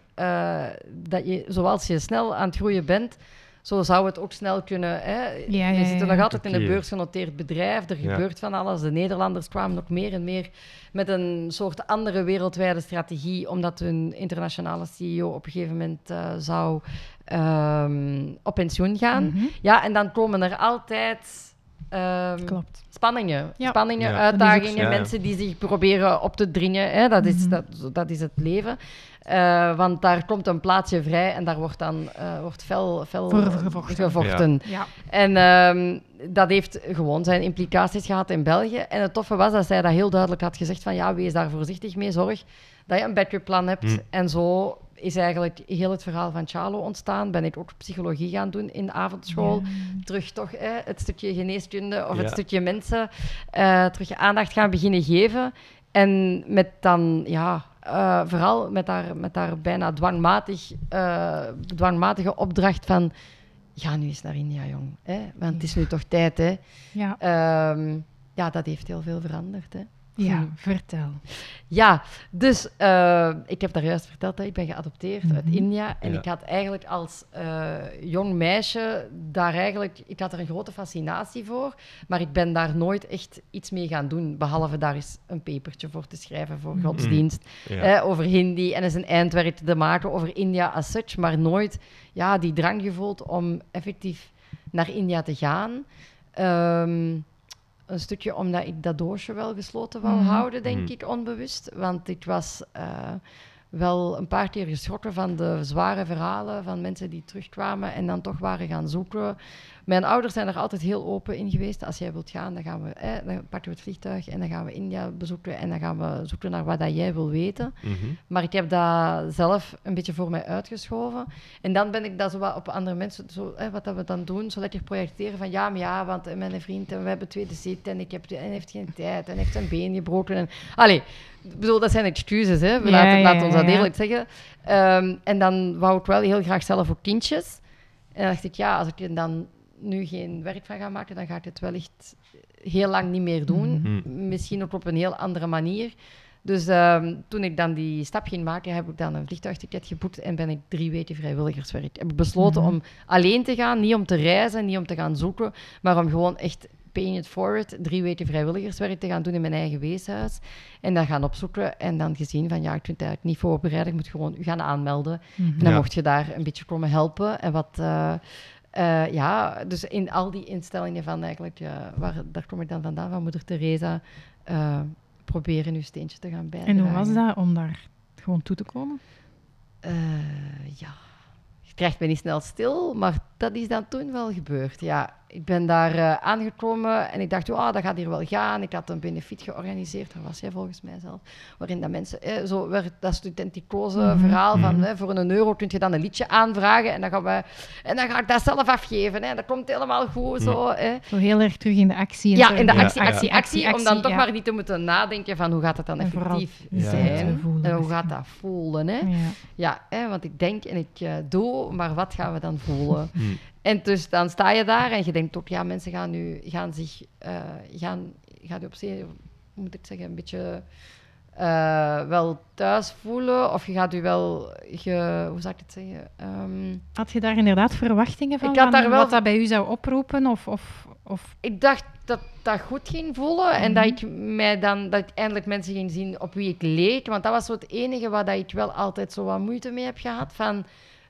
dat je, zoals je snel aan het groeien bent, zo zou het ook snel kunnen. Hè.
Ja, ja,
we zitten nog altijd in een beursgenoteerd bedrijf. Er
Ja.
gebeurt van alles. De Nederlanders kwamen ook meer en meer met een soort andere wereldwijde strategie, omdat hun internationale CEO op een gegeven moment eh, zou ehm, op pensioen gaan.
Mhm.
Ja, en dan komen er altijd. ehm,
Klopt.
Spanningen,
Ja.
spanningen
Ja.
uitdagingen.
Ja,
mensen die zich proberen op te dringen. Hè, dat, is,
Mhm.
dat, dat is het leven. Eh, want daar komt een plaatsje vrij en daar wordt dan eh, wordt fel, fel
gevochten.
gevochten.
Ja.
En ehm, dat heeft gewoon zijn implicaties gehad in België. En het toffe was dat zij dat heel duidelijk had gezegd van ja, wees daar voorzichtig mee, zorg dat je een backup-plan hebt.
Mm.
En zo is eigenlijk heel het verhaal van Charlo ontstaan. Ben ik ook psychologie gaan doen in de avondschool. Terug toch hè, het stukje geneeskunde of het stukje mensen eh, terug aandacht gaan beginnen geven. En met dan, ja, eh, vooral met haar, met haar bijna dwangmatig, eh, dwangmatige opdracht van... Ga nu eens naar India, jong. Hè? Want het is nu toch tijd, hè.
Ja.
Ehm, ja, dat heeft heel veel veranderd, hè.
Ja,
Hm.
vertel.
Ja, dus eh, ik heb daar juist verteld dat ik ben geadopteerd uit
Mhm.
India. En
Ja.
ik had eigenlijk als eh, jong meisje daar eigenlijk... Ik had er een grote fascinatie voor, maar ik ben daar nooit echt iets mee gaan doen. Behalve daar eens een papertje voor te schrijven voor
Mhm.
godsdienst.
Ja.
eh, over Hindi en eens een eindwerk te maken over India as such. Maar nooit ja, die drang gevoeld om effectief naar India te gaan. Ehm, een stukje omdat ik dat doosje wel gesloten wou
Mhm.
houden, denk
Mhm.
ik, onbewust. Want ik was eh, wel een paar keer geschrokken van de zware verhalen van mensen die terugkwamen en dan toch waren gaan zoeken. Mijn ouders zijn er altijd heel open in geweest. Als jij wilt gaan, dan, gaan we, eh, dan pakken we het vliegtuig en dan gaan we India bezoeken en dan gaan we zoeken naar wat dat jij wil weten.
Mhm.
Maar ik heb dat zelf een beetje voor mij uitgeschoven. En dan ben ik dat zo wat op andere mensen, zo, hè, wat dat we dan doen, zo lekker projecteren van ja, maar ja, want eh, mijn vriend en we hebben tweede zit en ik heb en hij heeft geen tijd en heeft zijn been gebroken. En, allee, ik bedoel, dat zijn excuses, hè. We
Ja,
laten,
ja,
laten ons dat
ja.
eerlijk zeggen. Ehm, en dan wou ik wel heel graag zelf ook kindjes. En dan dacht ik, ja, als ik dan nu geen werk van ga maken, dan ga ik het wellicht heel lang niet meer doen.
Mhm.
Misschien ook op een heel andere manier. Dus ehm, toen ik dan die stap ging maken, heb ik dan een vliegtuigticket geboekt en ben ik drie weken vrijwilligerswerk. Heb ik besloten
Mhm.
om alleen te gaan, niet om te reizen, niet om te gaan zoeken, maar om gewoon echt paying it forward, drie weken vrijwilligerswerk te gaan doen in mijn eigen weeshuis. En dan gaan opzoeken en dan gezien van ja, ik vind het eigenlijk niet voorbereid, ik moet gewoon u gaan aanmelden.
Mhm.
En dan
Ja.
mocht je daar een beetje komen helpen. En wat, eh, eh, ja, dus in al die instellingen van eigenlijk, ja, waar, daar kom ik dan vandaan, van moeder Teresa, eh, proberen uw steentje te gaan bijdragen.
En hoe was dat om daar gewoon toe te komen?
Eh, ja, je krijgt me niet snel stil, maar dat is dan toen wel gebeurd. Ja, ik ben daar eh, aangekomen en ik dacht, oh, dat gaat hier wel gaan. Ik had een benefiet georganiseerd, daar was jij volgens mij zelf, waarin dat mensen, eh, zo werd dat studenticoze
Mhm.
verhaal van,
Mhm.
hè, voor een euro kun je dan een liedje aanvragen en dan, gaan we, en dan ga ik dat zelf afgeven. Hè. Dat komt helemaal goed, zo. Hè.
Zo heel erg terug in de actie. en
Ja,
zo.
in de
Ja,
actie,
ja.
actie, actie, om dan toch
ja.
maar niet te moeten nadenken van hoe gaat het dan
En
effectief zijn
te voelen
en hoe
misschien.
gaat dat voelen. Hè.
Ja.
Ja, hè, want ik denk en ik eh, doe, maar wat gaan we dan voelen? En dus dan sta je daar en je denkt ook, ja, mensen gaan nu gaan zich, eh, gaan, gaan je op zich, hoe moet ik zeggen, een beetje eh, wel thuis voelen. Of je gaat je wel, ge, hoe zou ik het zeggen? Ehm,
Had je daar inderdaad verwachtingen van?
Ik had
van
daar wel-
Wat dat bij u zou oproepen? Of, of, of...
ik dacht dat dat goed ging voelen en
Mhm.
dat ik mij dan dat eindelijk mensen ging zien op wie ik leek. Want dat was zo het enige waar dat ik wel altijd zo wat moeite mee heb gehad. Van,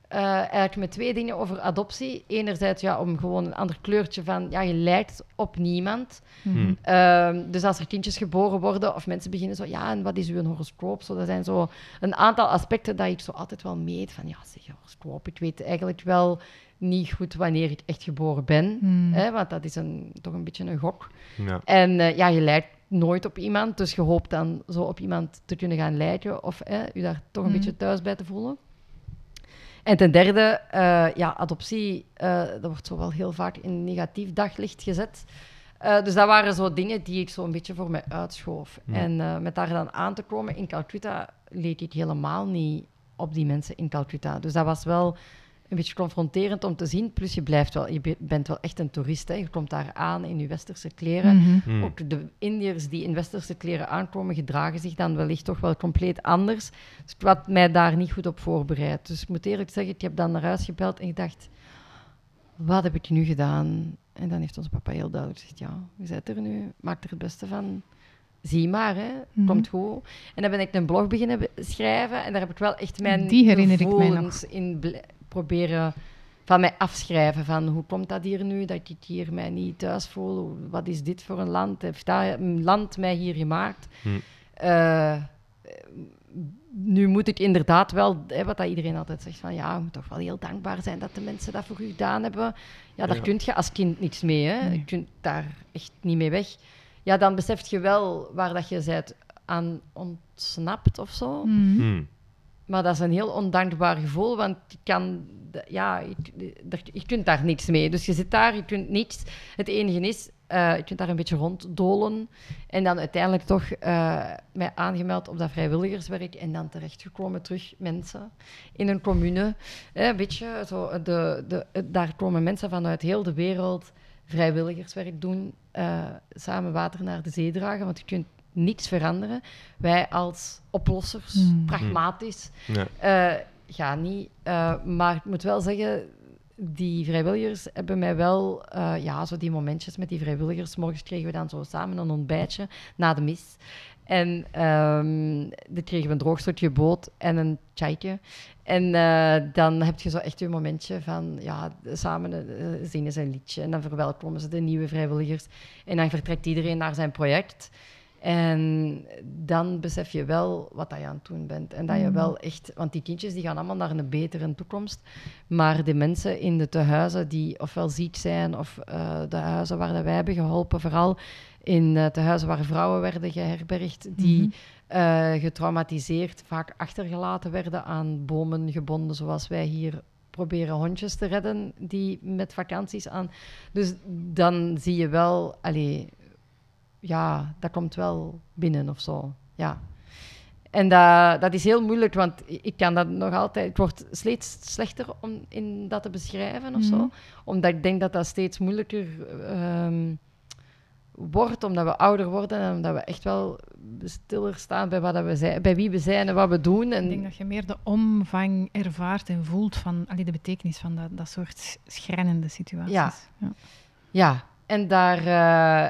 eh, eigenlijk met twee dingen over adoptie. Enerzijds ja, om gewoon een ander kleurtje van, ja, je lijkt op niemand.
Mhm.
Ehm, dus als er kindjes geboren worden of mensen beginnen zo, ja, en wat is uw horoscoop? Zo, dat zijn zo een aantal aspecten dat ik zo altijd wel meet. Van ja, zeg, horoscoop, ik weet eigenlijk wel niet goed wanneer ik echt geboren ben.
Hmm.
Hè, want dat is een, toch een beetje een gok.
Ja.
En eh, ja, je lijkt nooit op iemand, dus je hoopt dan zo op iemand te kunnen gaan lijken of je daar toch een beetje thuis bij te voelen. En ten derde, eh, ja, adoptie, eh, dat wordt zo wel heel vaak in negatief daglicht gezet. Eh, dus dat waren zo dingen die ik zo een beetje voor mij uitschoof.
Ja.
En met daar dan aan te komen in Calcutta leek ik helemaal niet op die mensen in Calcutta. Dus dat was wel een beetje confronterend om te zien. Plus je, blijft wel, je be- bent wel echt een toerist. Hè. Je komt daar aan in je westerse kleren.
Mhm.
Hmm.
Ook de Indiërs die in westerse kleren aankomen, gedragen zich dan wellicht toch wel compleet anders. Dus ik had mij daar niet goed op voorbereid. Dus ik moet eerlijk zeggen, ik heb dan naar huis gebeld en gedacht, wat heb ik nu gedaan? En dan heeft onze papa heel duidelijk gezegd, ja, je zit er nu, maak er het beste van. Zie maar, hè.
Mhm.
komt goed. En dan ben ik een blog beginnen be- schrijven en daar heb ik wel echt mijn
Die herinner ik mij nog.
in proberen van mij afschrijven. Van hoe komt dat hier nu, dat ik hier mij niet thuis voel? Wat is dit voor een land? Heeft dat een land mij hier gemaakt?
Hm.
Eh, nu moet ik inderdaad wel, hè, wat dat iedereen altijd zegt, van ja, je moet toch wel heel dankbaar zijn dat de mensen dat voor u gedaan hebben. Ja, daar
Ja.
kun je als kind niks mee, hè.
Nee.
Je kunt daar echt niet mee weg. Ja, dan besef je wel waar dat je bent aan ontsnapt of zo.
Mhm.
Hmm.
Maar dat is een heel ondankbaar gevoel, want je kan, de- ja, je, je kunt daar niks mee. Dus je zit daar, je kunt niks. Het enige is, eh, je kunt daar een beetje ronddolen. En dan uiteindelijk toch eh, mij aangemeld op dat vrijwilligerswerk en dan terechtgekomen terug mensen in een commune. Eh, een beetje zo, de, de, het- daar komen mensen vanuit heel de wereld vrijwilligerswerk doen, eh, samen water naar de zee dragen, want je kunt niets veranderen. Wij als oplossers,
Hmm.
pragmatisch,
Ja.
eh, ga niet. Eh, maar ik moet wel zeggen, die vrijwilligers hebben mij wel, eh, ja, zo die momentjes met die vrijwilligers. Morgens kregen we dan zo samen een ontbijtje na de mis. En ehm dan kregen we een droog stukje boot en een chaytje. En eh, dan heb je zo echt je momentje van, ja, samen zingen ze een liedje. En dan verwelkomen ze de nieuwe vrijwilligers. En dan vertrekt iedereen naar zijn project. En dan besef je wel wat dat je aan het doen bent. En dat je
Mm.
wel echt... Want die kindjes die gaan allemaal naar een betere toekomst. Maar de mensen in de tehuizen die ofwel ziek zijn... of eh, de huizen waar dat wij hebben geholpen... vooral in eh tehuizen waar vrouwen werden geherbergd... die
Mhm.
eh, getraumatiseerd, vaak achtergelaten werden aan bomen gebonden... zoals wij hier proberen hondjes te redden die met vakanties aan... Dus dan zie je wel... Allee, ja, dat komt wel binnen of zo. Ja. En dat, dat is heel moeilijk, want ik kan dat nog altijd... Het wordt steeds slechter om in dat te beschrijven of zo.
Mhm.
Omdat ik denk dat dat steeds moeilijker ehm, wordt, omdat we ouder worden en omdat we echt wel stiller staan bij, wat dat we zijn, bij wie we zijn en wat we doen. En,
Ik denk dat je meer de omvang ervaart en voelt van allee, de betekenis van dat, dat soort schrijnende situaties.
Ja.
Ja.
Ja, en daar,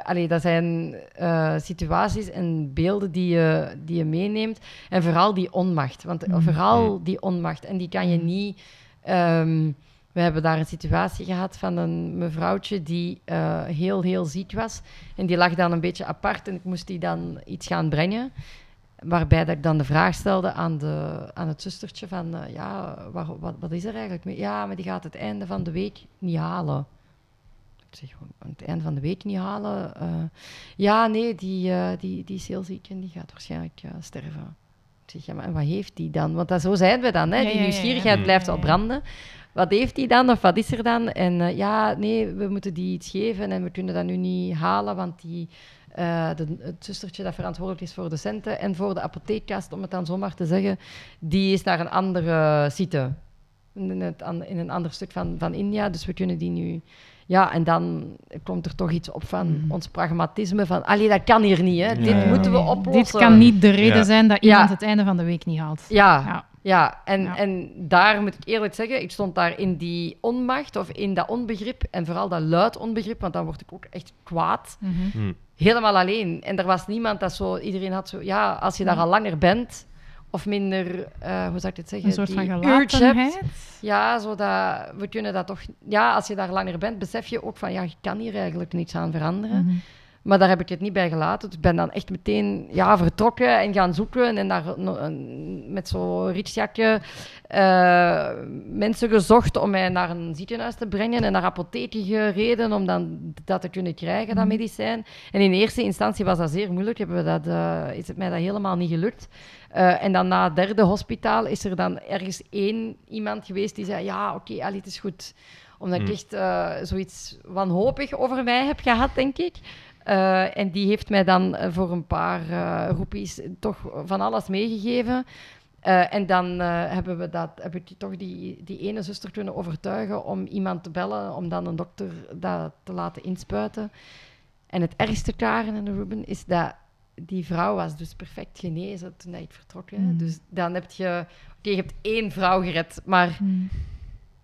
allee, dat zijn eh, situaties en beelden die je, die je meeneemt. En vooral die onmacht. Want
Mm.
vooral die onmacht. En die kan je niet. ehm, we hebben daar een situatie gehad van een mevrouwtje die eh, heel, heel ziek was. En die lag dan een beetje apart en ik moest die dan iets gaan brengen. Waarbij dat ik dan de vraag stelde aan, de, aan het zustertje van... ja, waar- wat, wat is er eigenlijk mee? Ja, maar die gaat het einde van de week niet halen. Ik zeg, aan het einde van de week niet halen. eh, ja, nee, die, eh, die, die is heel ziek en die gaat waarschijnlijk eh, sterven. Ik zeg, ja, maar en wat heeft die dan? Want dat, zo zijn we dan, hè? Die
ja, ja, ja.
nieuwsgierigheid
Ja,
blijft wel
ja.
branden. Wat heeft die dan of wat is er dan? En eh, ja, nee, we moeten die iets geven en we kunnen dat nu niet halen, want die, eh, de, het zustertje dat verantwoordelijk is voor de centen en voor de apotheekkast, om het dan zomaar te zeggen, die is naar een andere site. In, het, in een ander stuk van, van India, dus we kunnen die nu... Ja, en dan komt er toch iets op van
Mhm.
ons pragmatisme, van, allee, dat kan hier niet, hè.
Ja,
dit moeten we oplossen.
Dit kan niet de reden
Ja.
zijn dat
Ja.
iemand het einde van de week niet haalt.
Ja,
Ja.
ja, en,
Ja.
en daar moet ik eerlijk zeggen, ik stond daar in die onmacht of in dat onbegrip en vooral dat luid onbegrip, want dan word ik ook echt kwaad.
Mhm.
Hmm.
Helemaal alleen. En er was niemand dat zo, iedereen had zo, ja, als je daar
Ja.
al langer bent of minder, eh, hoe zou ik dit zeggen?
Een soort van
die hebt.
gelatenheid.
Ja, zodat we kunnen dat toch, ja, als je daar langer bent, besef je ook van, ja, je kan hier eigenlijk niets aan veranderen.
Mhm.
Maar daar heb ik het niet bij gelaten. Dus ik ben dan echt meteen ja, vertrokken en gaan zoeken. En daar met zo'n ritsjakje eh, mensen gezocht om mij naar een ziekenhuis te brengen. En naar apotheken gereden om dan dat te kunnen krijgen, dat
Mhm.
medicijn. En in eerste instantie was dat zeer moeilijk. Hebben we dat, eh, is het mij dat helemaal niet gelukt. Eh, en dan na het derde hospitaal is er dan ergens één iemand geweest die zei... Ja, oké, Ali, het is goed Omdat ik
Mm.
echt zoiets wanhopig over mij heb gehad, denk ik. Eh, en die heeft mij dan eh, voor een paar eh roepies toch van alles meegegeven. En dan hebben we dat, heb ik toch die, die ene zuster kunnen overtuigen om iemand te bellen, om dan een dokter dat te laten inspuiten. En het ergste, Karen en Ruben, is dat die vrouw was dus perfect genezen toen ik vertrok. Hè.
Mm.
Dus dan heb je... Oké, je hebt één vrouw gered, maar
Mm.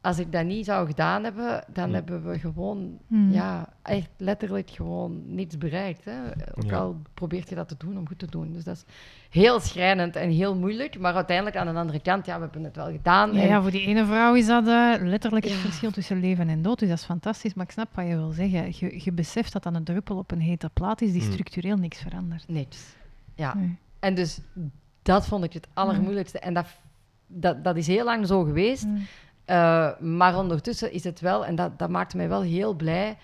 Als ik dat niet zou gedaan hebben, dan
Mm.
hebben we gewoon,
Mm.
ja, echt letterlijk gewoon niets bereikt. Hè. Ook
Ja.
al probeert je dat te doen om goed te doen. Dus dat is heel schrijnend en heel moeilijk. Maar uiteindelijk aan de andere kant, ja, we hebben het wel gedaan.
Ja,
en-
ja, voor die ene vrouw is dat eh, letterlijk het
Ja.
verschil tussen leven en dood. Dus dat is fantastisch. Maar ik snap wat je wil zeggen. Je, je beseft dat dan een druppel op een hete plaat is die
Mm.
structureel niks verandert.
Niks. Ja.
Nee.
En dus dat vond ik het allermoeilijkste. En dat, dat, dat is heel lang zo geweest. Uh, maar ondertussen is het wel, en dat, dat maakt mij wel heel blij,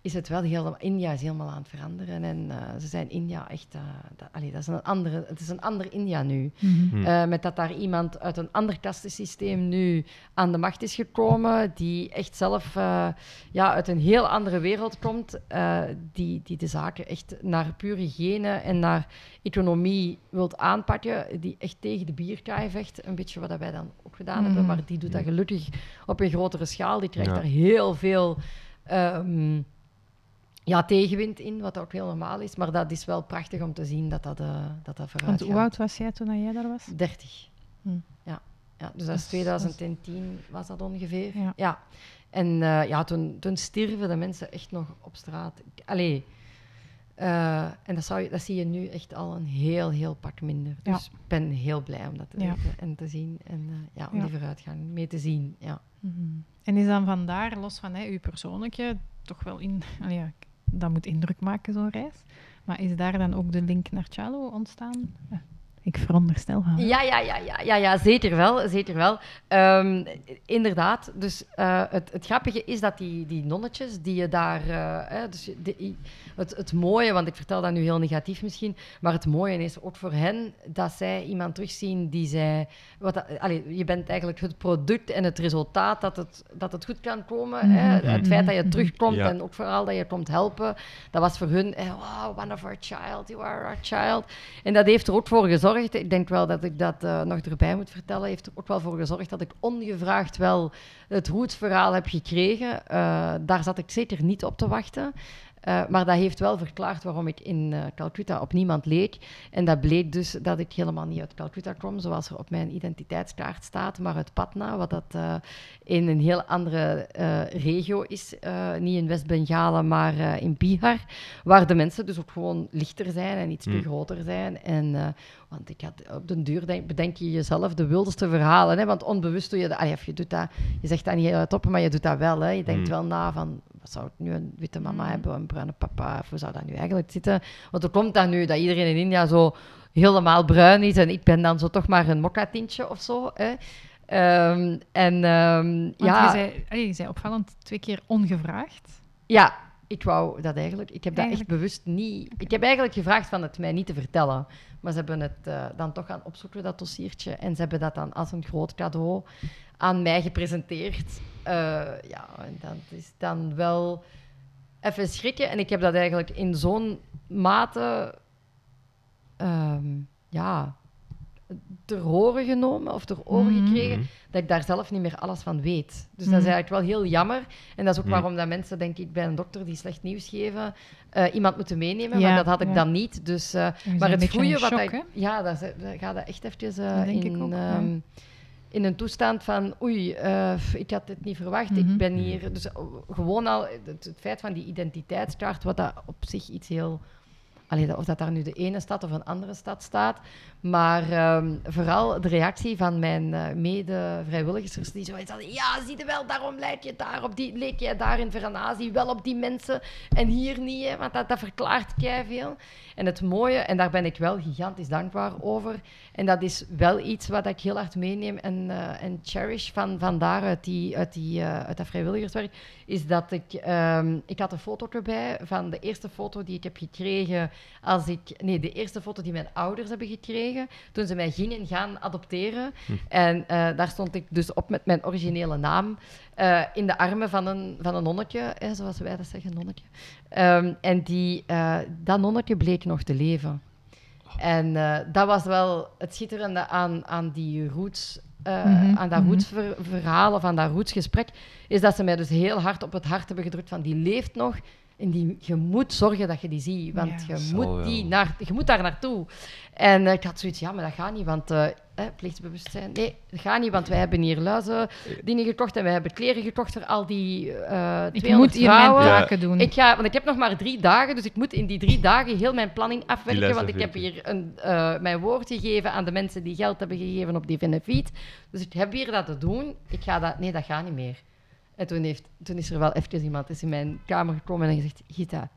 is het wel heel... India is helemaal aan het veranderen. En eh, ze zijn India echt... eh, dat, allee, dat is een andere, het is een ander India nu.
Mhm.
Hm.
Eh, met dat daar iemand uit een ander kastensysteem nu aan de macht is gekomen, die echt zelf eh, ja, uit een heel andere wereld komt, eh, die, die de zaken echt naar pure hygiëne en naar economie wilt aanpakken, die echt tegen de bierkaai vecht, een beetje wat dat wij dan ook gedaan hebben,
Mhm.
maar die doet dat gelukkig op een grotere schaal, die krijgt
Ja.
daar heel veel... ehm, ja, tegenwind in, wat ook heel normaal is. Maar dat is wel prachtig om te zien dat dat, eh, dat, dat vooruit
Want hoe oud was jij toen jij daar was?
30.
Hm.
Ja. ja, dus dat is
is-
2010 was dat ongeveer.
Ja.
Ja. En eh, ja, toen, toen stierven de mensen echt nog op straat. Allee. eh, en dat, zou je, dat zie je nu echt al een heel, heel pak minder. Dus ik ben heel blij om dat te
Ja.
weten en te zien. En ja, om die vooruitgang mee te zien. Ja.
Mhm. En is dan vandaar, los van hè, uw persoonlijke, toch wel in... <laughs> allee, ja, dat moet indruk maken, zo'n reis. Maar is daar dan ook de link naar Chalo ontstaan? Ik veronderstel van.
Ja, ja, ja, ja, ja, ja zeker wel. Zeker wel. Ehm, inderdaad. Dus eh, het, het grappige is dat die, die nonnetjes die je daar. eh, hè, dus de- het, het mooie, want ik vertel dat nu heel negatief misschien. Maar het mooie is ook voor hen dat zij iemand terugzien die zij. Wat dat, allee, je bent eigenlijk het product en het resultaat dat het, dat het goed kan komen. hè.
Mhm.
Het feit dat je
Mhm.
terugkomt
Ja.
en ook vooral dat je komt helpen. Dat was voor hun. eh, wow, one of our child, you are our child. En dat heeft er ook voor gezorgd. Ik denk wel dat ik dat eh, nog erbij moet vertellen. Heeft er ook wel voor gezorgd dat ik ongevraagd wel het rootsverhaal heb gekregen. Eh, daar zat ik zeker niet op te wachten. Eh, maar dat heeft wel verklaard waarom ik in eh, Calcutta op niemand leek. En dat bleek dus dat ik helemaal niet uit Calcutta kwam, zoals er op mijn identiteitskaart staat, maar uit Patna, wat dat eh, in een heel andere regio is. Niet in West-Bengalen, maar in Bihar, waar de mensen dus ook gewoon lichter zijn en iets te
Mm.
groter zijn. En, want ik had op den duur denk, bedenk je jezelf de wilderste verhalen, hè, want onbewust doe je dat. Allee, je doet dat, je zegt dat niet heel op, maar je doet dat wel. Hè. Je denkt
Mm.
wel na van, zou ik nu een witte mama
Mm.
hebben, een bruine papa, of hoe zou dat nu eigenlijk zitten? Want hoe komt dat nu dat iedereen in India zo helemaal bruin is en ik ben dan zo toch maar een mokka-tintje of zo? Hè? Ehm, en ehm,
Want
ja,
je, zei, je zei opvallend twee keer ongevraagd.
ja, ik wou dat eigenlijk. Ik heb dat
Eigenlijk-
echt bewust niet. Ik heb eigenlijk gevraagd van het mij niet te vertellen. Maar ze hebben het eh, dan toch gaan opzoeken, dat dossiertje. En ze hebben dat dan als een groot cadeau aan mij gepresenteerd. Eh, ja, en dat is dan wel even schrikken. En ik heb dat eigenlijk in zo'n mate. ehm, ja. Ter horen genomen of ter oren
Mhm.
gekregen,
Mhm.
dat ik daar zelf niet meer alles van weet. Dus
Mhm.
dat is eigenlijk wel heel jammer. En dat is ook
Mhm.
waarom dat mensen, denk ik, bij een dokter die slecht nieuws geven, eh, iemand moeten meenemen.
Ja,
maar dat had ik
ja.
dan niet. Dus, eh, maar het goede wat
shock,
ik...
hè?
Ja, dat, is- dat gaat dat echt eventjes eh,
denk
in,
ik ook, ja.
ehm, in een toestand van... Oei, eh, ik had het niet verwacht.
Mhm.
Ik ben hier... Dus eh, gewoon al het, het feit van die identiteitskaart, wat dat op zich iets heel... Allee, of dat daar nu de ene stad of een andere stad staat. Maar ehm, vooral de reactie van mijn eh, mede-vrijwilligers die zoiets hadden. Ja, zie je wel, daarom leek je daar die, leek jij daar in Varanasi wel op die mensen en hier niet. Hè, want dat, dat verklaart veel. En het mooie, en daar ben ik wel gigantisch dankbaar over. En dat is wel iets wat ik heel hard meeneem en, eh, en cherish van, van daar uit, die, uit, die, eh, uit dat vrijwilligerswerk. Is dat ik, ehm, ik had een foto erbij van de eerste foto die ik heb gekregen als ik... Nee, de eerste foto die mijn ouders hebben gekregen, toen ze mij gingen gaan adopteren.
Hm.
En eh, daar stond ik dus op met mijn originele naam, eh, in de armen van een, van een nonnetje, hè, zoals wij dat zeggen, nonnetje. Ehm, en die, eh, dat nonnetje bleek nog te leven. En eh, dat was wel het schitterende aan, aan die roots, eh,
Mhm,
aan dat
mhm.
rootsverhaal of aan dat rootsgesprek, is dat ze mij dus heel hard op het hart hebben gedrukt van die leeft nog. En die, je moet zorgen dat je die ziet, want
Ja.
je,
Zal
moet die
wel.
naar, je moet daar naartoe. En eh, ik had zoiets, ja, maar dat gaat niet, want eh, eh, plichtsbewustzijn. Nee, dat gaat niet, want wij hebben hier luizen dingen gekocht en wij hebben kleren gekocht voor al die eh
Ik
200
moet hier mijn
vrouwen.
Ja.
taken doen.
Ik ga, want ik heb nog maar drie dagen, dus ik moet in die drie dagen heel mijn planning afwerken. Want ik heb hier een, eh, mijn woord gegeven aan de mensen die geld hebben gegeven op die benefiet. Dus ik heb hier dat te doen. Ik ga dat, nee, dat gaat niet meer. En toen, heeft, toen is er wel even iemand is in mijn kamer gekomen en gezegd: Gita,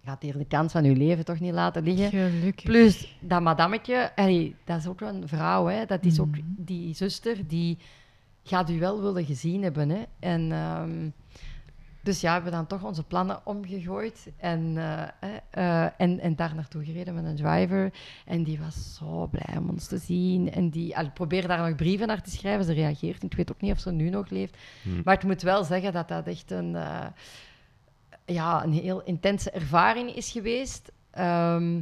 je gaat hier de kans van je leven toch niet laten liggen.
Gelukkig.
Plus dat madammetje, allee, dat is ook een vrouw, hè. dat is ook
Mhm.
die zuster, die gaat u wel willen gezien hebben. Hè. En, ehm, dus ja, we hebben dan toch onze plannen omgegooid en, eh, eh, en, en daar naartoe gereden met een driver. En die was zo blij om ons te zien. En die ik probeer daar nog brieven naar te schrijven. Ze reageert. Ik weet ook niet of ze nu nog leeft.
Hmm.
Maar ik moet wel zeggen dat dat echt een, eh, ja, een heel intense ervaring is geweest. Ehm,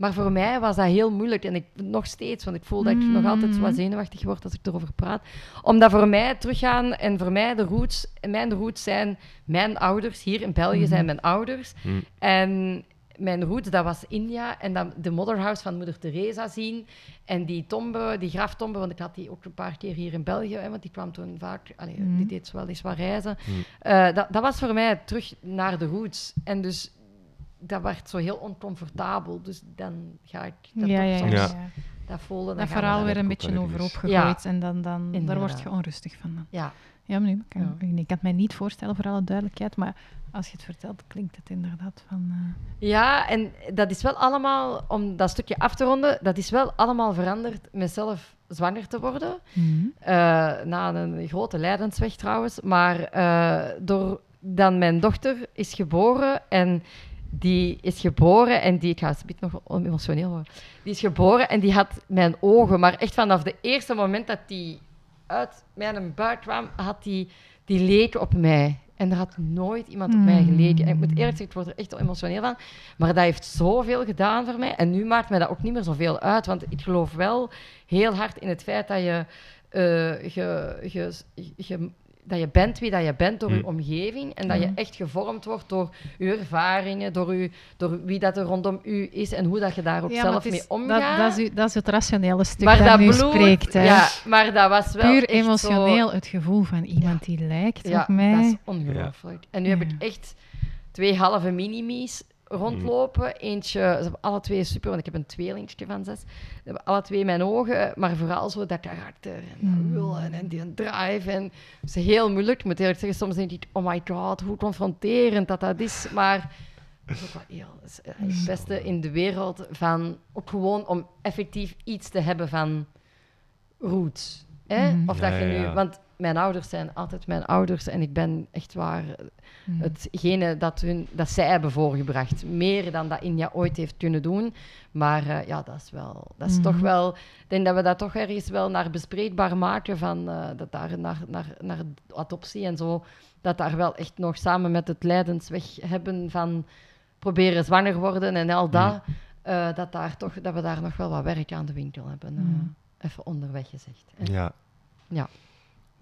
maar voor mij was dat heel moeilijk. En ik nog steeds, want ik voel dat ik nog altijd zo wat zenuwachtig word als ik erover praat. Omdat voor mij teruggaan en voor mij de roots, mijn roots zijn mijn ouders. Hier in België zijn mijn ouders.
Hm.
En mijn roots, dat was India. En dan de motherhouse van moeder Teresa zien. En die tombe, die graftombe, want ik had die ook een paar keer hier in België. Hè, want die kwam toen vaak, allee, die deed wel eens wat reizen. Eh, dat, dat was voor mij terug naar de roots. En dus dat werd zo heel oncomfortabel. Dus dan ga ik dat
ja, ja,
soms...
Ja.
Dat voelde, dan
Dat verhaal weer een beetje overhoop gegooid en dan, dan daar word je onrustig van. Dan.
Ja,
Ja, maar nu, kan, ik kan het mij niet voorstellen voor alle duidelijkheid, maar als je het vertelt, klinkt het inderdaad van... eh,
ja, en dat is wel allemaal, om dat stukje af te ronden, dat is wel allemaal veranderd met zelf zwanger te worden. Eh, na een grote lijdensweg trouwens. Maar eh, door dan mijn dochter is geboren en die is geboren en die, ik ga het nog emotioneel worden, die is geboren en die had mijn ogen, maar echt vanaf het eerste moment dat die uit mijn buik kwam, had die, die leek op mij. En er had nooit iemand op mij geleken. En ik moet eerlijk zeggen, ik word er echt emotioneel van. Maar dat heeft zoveel gedaan voor mij. En nu maakt mij dat ook niet meer zoveel uit. Want ik geloof wel heel hard in het feit dat je, eh, je, je, je- dat je bent wie dat je bent door je
Mm.
omgeving. En dat je
Mm.
echt gevormd wordt door je ervaringen, door, u, door wie dat er rondom u is en hoe dat je daar ook
Ja,
zelf
is-
mee omgaat.
Dat, dat, is, dat is het rationele stuk
maar
dat,
dat
nu
bloed,
spreekt. Hè.
ja, maar dat was wel
Puur
echt zo-
emotioneel het gevoel van iemand die lijkt
ja,
op mij.
dat is ongelooflijk. En nu heb ik echt twee halve minimies rondlopen. Eentje, ze hebben alle twee super, want ik heb een tweelingetje van zes. Ze hebben alle twee mijn ogen, maar vooral zo dat karakter en dat willen en die drive. En het is heel moeilijk. Ik moet eerlijk zeggen, soms denk ik, oh my god, hoe confronterend dat dat is. Maar het is ook wel heel, het is het beste in de wereld van, ook gewoon om effectief iets te hebben van roots. Hè?
Mhm.
Of
Ja,
dat je nu,
ja.
want mijn ouders zijn altijd mijn ouders en ik ben echt waar
Mm.
hetgene dat, hun, dat zij hebben voorgebracht. Meer dan dat India ooit heeft kunnen doen. Maar eh, ja, dat is wel, dat is toch wel, ik denk dat we dat toch ergens wel naar bespreekbaar maken van eh, dat daar naar, naar, naar adoptie en zo, dat daar wel echt nog samen met het lijdensweg hebben van proberen zwanger worden en al dat, eh, dat, daar toch, dat we daar nog wel wat werk aan de winkel hebben. eh, even onderweg gezegd. hè.
Ja.
Ja,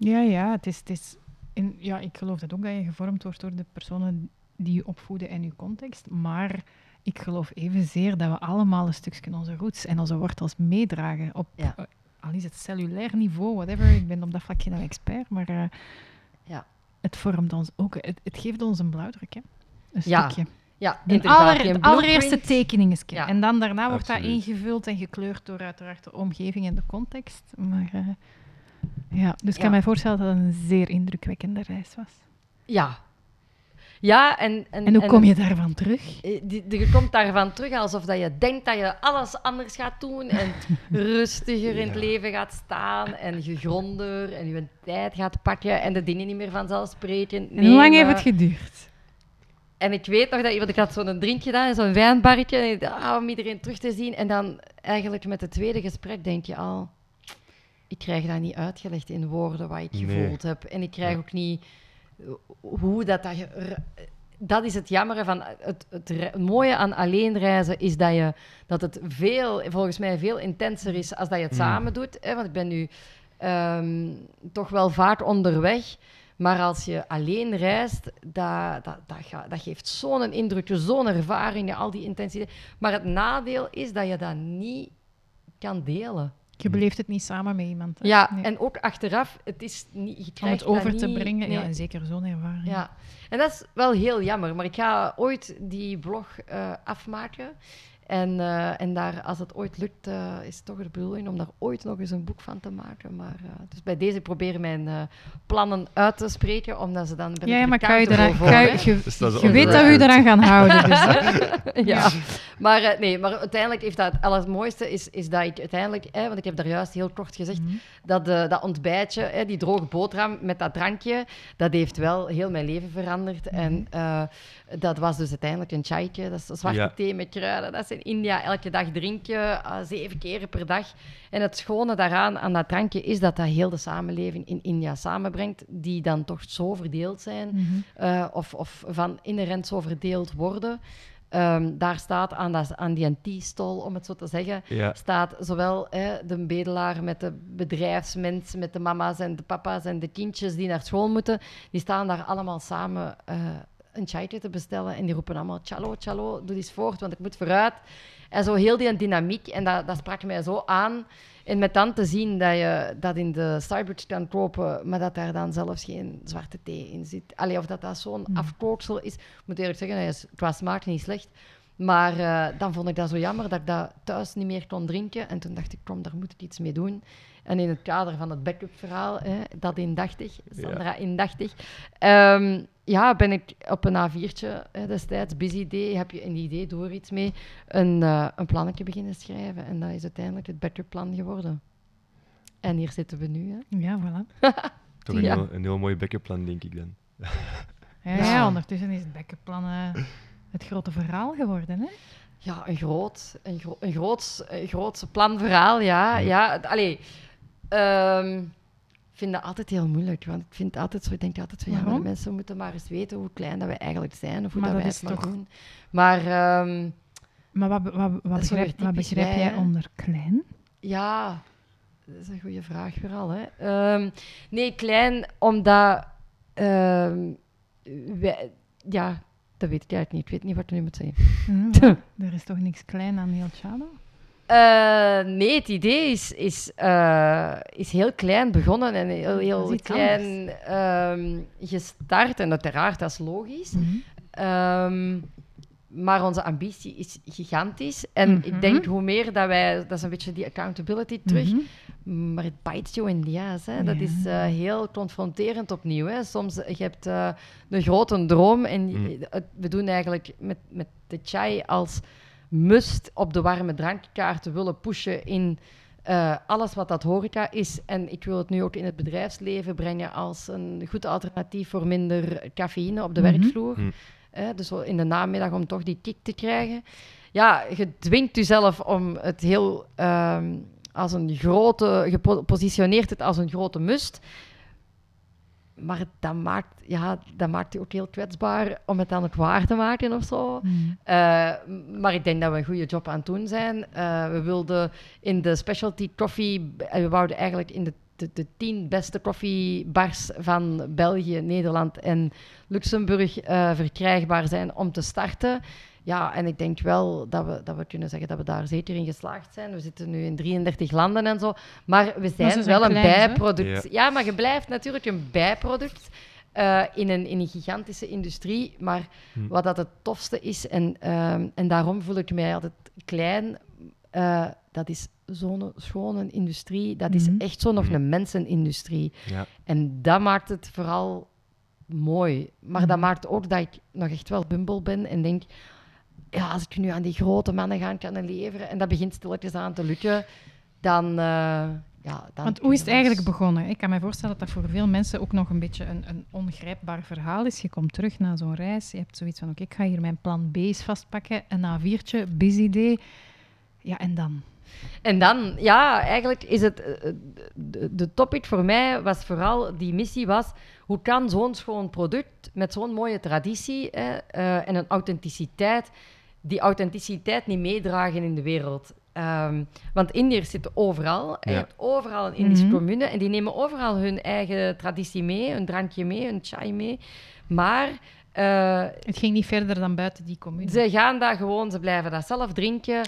ja, het is, het is in, ja, ik geloof dat ook dat je gevormd wordt door de personen die je opvoeden en je context. Maar ik geloof evenzeer dat we allemaal een stukje onze roots en onze wortels meedragen. Op,
Ja.
eh, al is het cellulair niveau, whatever. Ik ben op dat vlak geen expert, maar eh,
Ja.
het vormt ons ook. Het, het geeft ons een blauwdruk, hè. Een
Ja,
stukje.
Ja,
De aller- het allereerste tekeningsje.
Ja.
En dan daarna wordt dat ingevuld en gekleurd door uiteraard de omgeving en de context. Maar eh, ja, dus ik
Ja.
kan mij voorstellen dat het een zeer indrukwekkende reis was.
Ja. Ja, en... En,
En hoe kom je daarvan terug?
Eh, Je komt daarvan terug alsof dat je denkt dat je alles anders gaat doen en rustiger in het
Ja.
leven gaat staan en gegronder en je tijd gaat pakken en de dingen niet meer vanzelfsprekend
En hoe lang heeft het geduurd?
En ik weet nog dat want ik had zo'n drink gedaan, zo'n wijnbarretje, en ik dacht, ah, om iedereen terug te zien. En dan eigenlijk met het tweede gesprek denk je al, ik krijg dat niet uitgelegd in woorden wat ik
Nee.
gevoeld heb. En ik krijg
Ja.
ook niet eh, hoe dat... dat je, dat is het jammere van het, het, het mooie aan alleen reizen is dat, je, dat het veel, volgens mij veel intenser is als dat je het
Mm.
samen doet. Hè? Want ik ben nu ehm, toch wel vaak onderweg. Maar als je alleen reist, dat, dat, dat, ga- dat geeft zo'n indruk, zo'n ervaring, al die intensiteit. Maar het nadeel is dat je dat niet kan delen.
Je beleeft het niet samen met iemand. hè?
Ja,
Nee.
en ook achteraf, het is niet, je
Om het over te
niet-
brengen, ja, en zeker zo'n ervaring.
Ja, en dat is wel heel jammer. Maar ik ga ooit die blog eh, afmaken. En, eh, en daar, als het ooit lukt, eh, is het toch de bedoeling om daar ooit nog eens een boek van te maken. Maar, eh, dus bij deze proberen mijn eh, plannen uit te spreken, omdat ze dan... ben
Ja, ja, maar kan je, eraan,
voor,
kan je, je,
Dus dat
je weet dat we je eraan gaan houden. Dus, <laughs>
ja. Maar eh, nee, maar uiteindelijk heeft dat het allermooiste is, is dat ik uiteindelijk, hè, want ik heb daar juist heel kort gezegd,
Mhm.
dat, eh, dat ontbijtje, hè, die droge boterham met dat drankje, dat heeft wel heel mijn leven veranderd.
Mhm.
En eh, dat was dus uiteindelijk een chai'tje, dat is een zwarte
Ja.
thee met kruiden. Dat is in India elke dag drinken, eh, zeven keren per dag. En het schone daaraan, aan dat drankje, is dat dat heel de samenleving in India samenbrengt, die dan toch zo verdeeld zijn
Mhm.
eh, of, of van inherent zo verdeeld worden. Ehm, daar staat aan, dat, aan die tea-stol, om het zo te zeggen,
Ja.
staat zowel hè, de bedelaar met de bedrijfsmens, met de mama's en de papa's en de kindjes die naar school moeten, die staan daar allemaal samen eh, een chai'tje te bestellen en die roepen allemaal chalo, chalo, doe eens voort, want ik moet vooruit. En zo heel die dynamiek, en dat, dat sprak mij zo aan. En met dan te zien dat je dat in de Starbucks kan kopen, maar dat daar dan zelfs geen zwarte thee in zit. Allee, of dat dat zo'n
Hmm.
afkooksel is. Ik moet eerlijk zeggen, hij is, was smaak niet slecht. Maar eh, dan vond ik dat zo jammer dat ik dat thuis niet meer kon drinken. En toen dacht ik, kom, daar moet ik iets mee doen. En in het kader van het backup verhaal, hè, dat indachtig, Sandra indachtig, ehm, ja, ben ik op een A4'tje hè, destijds, busy idee, heb je een idee, doe er iets mee, een, eh een plannetje beginnen schrijven. En dat is uiteindelijk het backup plan geworden. En hier zitten we nu. Hè.
Ja, voilà. <laughs>
Toch een,
Ja.
heel, een heel mooi backup plan, denk ik dan. <laughs>
Ja,
Ja.
ja, ondertussen is het backuplan eh, het grote verhaal geworden. Hè?
Ja, een groot, een, gro een groot, een groot planverhaal, ja. ja. het- Allee, ehm, ik vind dat altijd heel moeilijk, want ik vind altijd zo, ik denk altijd van, ja, maar de mensen moeten maar eens weten hoe klein dat wij eigenlijk zijn, of hoe
Maar
dat,
dat
wij het
toch-
doen. Maar ehm,
Maar wat, wat, wat, begrijp, wat jij onder klein?
ja, dat is een goede vraag vooral. Hè. Ehm, nee, klein, omdat wij, ja, dat weet ik eigenlijk niet. Ik weet niet wat je nu moet zeggen.
Wat? <laughs> er is toch niks klein aan heel Chalo?
Eh, nee, het idee is, is, eh, is heel klein begonnen en heel, heel klein ehm, gestart. En uiteraard, dat is logisch.
Mhm.
Ehm, maar onze ambitie is gigantisch. En
Mhm.
ik denk hoe meer dat wij... Dat is een beetje die accountability terug.
Mhm.
Maar het bites you in the ass. Hè. Dat is eh, heel confronterend opnieuw. Hè. Soms je hebt eh, een grote droom en
Mm.
we doen eigenlijk met, met de chai als must op de warme drankkaart te willen pushen in eh, alles wat dat horeca is. En ik wil het nu ook in het bedrijfsleven brengen als een goed alternatief voor minder cafeïne op de
Mhm.
werkvloer.
Mm.
Hè, dus in de namiddag om toch die kick te krijgen. Ja, je dwingt jezelf om het heel ehm, als een grote, positioneert het als een grote must. Maar dat maakt, ja, dat maakt je ook heel kwetsbaar om het dan ook waar te maken of zo.
Mhm.
Eh, maar ik denk dat we een goede job aan het doen zijn. Eh, we wilden in de specialty coffee, eh, we wouden eigenlijk in de, de, de tien beste koffiebars van België, Nederland en Luxemburg verkrijgbaar zijn om te starten. Ja, en ik denk wel dat we, dat we kunnen zeggen dat we daar zeker in geslaagd zijn. We zitten nu in 33 landen en zo. Maar we zijn,
zijn
wel een
klein,
bijproduct.
Ja.
Ja. maar je blijft natuurlijk een bijproduct eh, in, een, in een gigantische industrie. Maar
Hm.
wat dat het tofste is, en, ehm, en daarom voel ik mij altijd klein, eh, dat is zo'n schone industrie. Dat is
Mhm.
echt zo nog
Mhm.
een mensenindustrie.
Ja.
En dat maakt het vooral mooi. Maar dat maakt ook dat ik nog echt wel bumbel ben en denk... Ja, als ik nu aan die grote mannen gaan kunnen leveren en dat begint stilletjes aan te lukken, dan, eh, ja, dan
Want hoe is het eigenlijk begonnen? Ik kan me voorstellen dat dat voor veel mensen ook nog een beetje een, een ongrijpbaar verhaal is. Je komt terug na zo'n reis, je hebt zoiets van, oké, ik ga hier mijn plan B's vastpakken, een A4'tje, busy day. Ja, en dan?
En dan, ja, eigenlijk is het... eh, De, de topic voor mij was vooral, die missie was, hoe kan zo'n schoon product met zo'n mooie traditie hè, eh, en een authenticiteit, die authenticiteit niet meedragen in de wereld? Ehm, want Indiërs zitten overal. Je hebt overal een Indische
Mhm.
commune en die nemen overal hun eigen traditie mee, hun drankje mee, hun chai mee. Maar... eh,
Het ging niet verder dan buiten die commune.
ze gaan dat gewoon, ze blijven dat zelf drinken.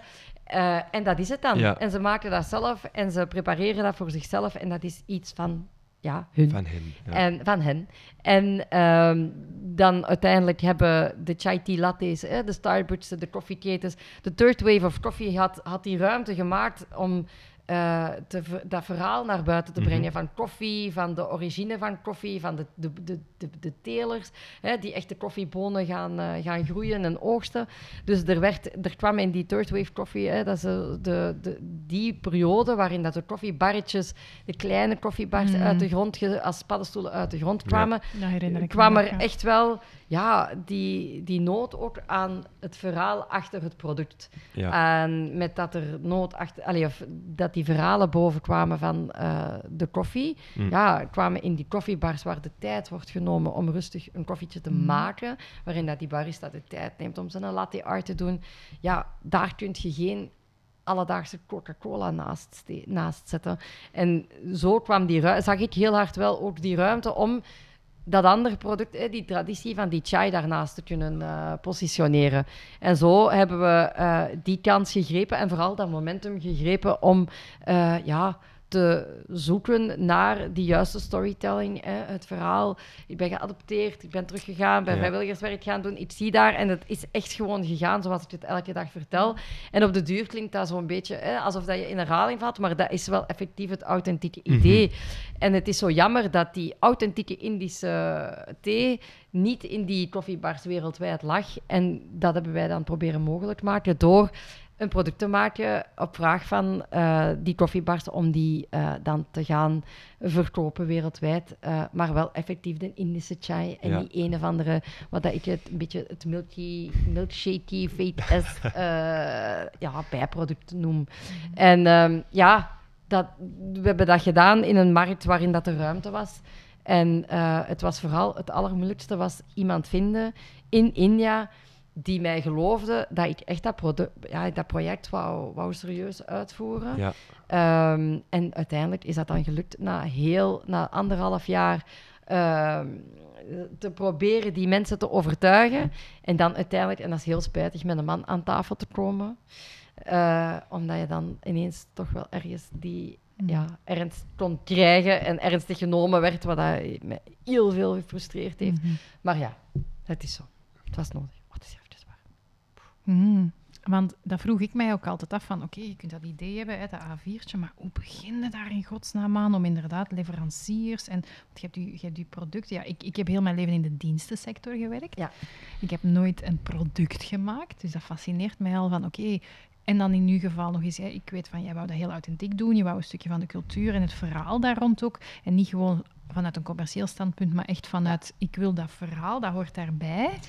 eh, en dat is het dan.
Ja.
En ze maken dat zelf en ze prepareren dat voor zichzelf. En dat is iets van ja, hun.
Van hen. Ja.
En, van hen. En ehm, dan uiteindelijk hebben de chai tea lattes, de Starbucks, de koffieketens, de third wave of coffee had, had die ruimte gemaakt om eh, te, dat verhaal naar buiten te
Mhm.
brengen van koffie, van de origine van koffie, van de, de, de, de, de telers, hè, die echte koffiebonen gaan, eh, gaan groeien en oogsten. Dus er, werd, er kwam in die third wave koffie, hè, dat is eh, de, de, die periode waarin dat de koffiebarretjes, de kleine koffiebars
Mm.
uit de grond, als paddenstoelen uit de grond kwamen,
Dat herinner ik
kwam er echt wel ja, die, die nood ook aan het verhaal achter het product.
Ja.
En met dat er nood achter, allee, of dat die verhalen boven kwamen van eh, de koffie,
Mm.
ja, kwamen in die koffiebars waar de tijd wordt genomen om rustig een koffietje te
Mm.
maken, waarin dat die barista de tijd neemt om zijn latte art te doen. Ja, daar kun je geen alledaagse Coca-Cola naast, naast zetten. En zo kwam die ru- zag ik heel hard wel ook die ruimte om dat andere product, die traditie van die chai daarnaast te kunnen eh, positioneren. En zo hebben we eh, die kans gegrepen en vooral dat momentum gegrepen om eh, ja, te zoeken naar die juiste storytelling, hè, het verhaal. Ik ben geadopteerd, ik ben teruggegaan, ben
Ja.
vrijwilligerswerk gaan doen. Ik zie daar en het is echt gewoon gegaan zoals ik het elke dag vertel. En op de duur klinkt dat zo'n beetje hè, alsof dat je in herhaling valt, maar dat is wel effectief het authentieke idee. En het is zo jammer dat die authentieke Indische thee niet in die koffiebars wereldwijd lag. En dat hebben wij dan proberen mogelijk maken door een product te maken op vraag van eh, die koffiebars om die eh, dan te gaan verkopen wereldwijd. eh, maar wel effectief de Indische chai en
Ja.
niet een of andere, wat dat ik het een beetje het milky, milkshakey, fate <laughs> ja, bijproduct noem. En ehm, ja, dat, we hebben dat gedaan in een markt waarin dat er ruimte was. En het was vooral het allermoeilijkste was iemand vinden in India die mij geloofde dat ik echt dat, ja, dat project wou, wou serieus uitvoeren.
Ja.
Ehm, en uiteindelijk is dat dan gelukt na heel, na anderhalf jaar ehm, te proberen die mensen te overtuigen. En dan uiteindelijk, en dat is heel spijtig, met een man aan tafel te komen. Eh, omdat je dan ineens toch wel ergens die ja, ernst kon krijgen en ernstig genomen werd, wat dat me heel veel gefrustreerd heeft.
Mhm.
Maar ja, het is zo. Het was nodig. Wat is even waar.
Mhm. Want dat vroeg ik mij ook altijd af van, oké, je kunt dat idee hebben, hè, dat A4'tje, maar hoe begin je daar in godsnaam aan om inderdaad leveranciers en, want je hebt je, je hebt je producten, ja, ik, ik heb heel mijn leven in de dienstensector gewerkt.
Ja.
Ik heb nooit een product gemaakt, dus dat fascineert mij al van, oké, en dan in uw geval nog eens, hè, ik weet van, jij wou dat heel authentiek doen, je wou een stukje van de cultuur en het verhaal daar rond ook, en niet gewoon vanuit een commercieel standpunt, maar echt vanuit, ik wil dat verhaal, dat hoort daarbij.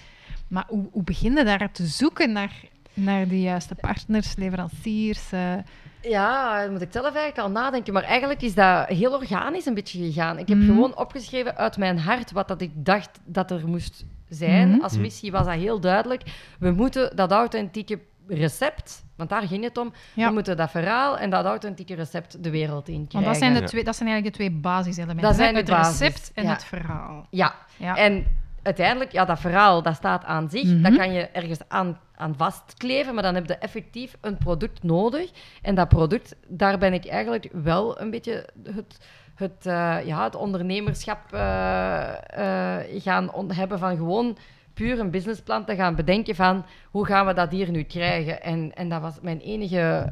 Maar hoe, hoe begin je daar te zoeken naar, naar de juiste partners, leveranciers? eh,
Ja, daar moet ik zelf eigenlijk al nadenken. Maar eigenlijk is dat heel organisch een beetje gegaan. Ik heb
Mhm.
gewoon opgeschreven uit mijn hart wat dat ik dacht dat er moest zijn.
Mhm.
Als missie was dat heel duidelijk. We moeten dat authentieke recept, want daar ging het om,
Ja.
we moeten dat verhaal en dat authentieke recept de wereld in krijgen.
Want dat zijn, de twee, dat zijn eigenlijk de twee basiselementen.
Dat zijn
het recept en
ja.
het verhaal.
Ja,
Ja.
en uiteindelijk, ja, dat verhaal, dat staat aan zich.
Mhm.
Dat kan je ergens aan, aan vastkleven, maar dan heb je effectief een product nodig. En dat product, daar ben ik eigenlijk wel een beetje het, het, eh, ja, het ondernemerschap eh, eh, gaan hebben van gewoon puur een businessplan te gaan bedenken van hoe gaan we dat hier nu krijgen. En, en dat was mijn enige,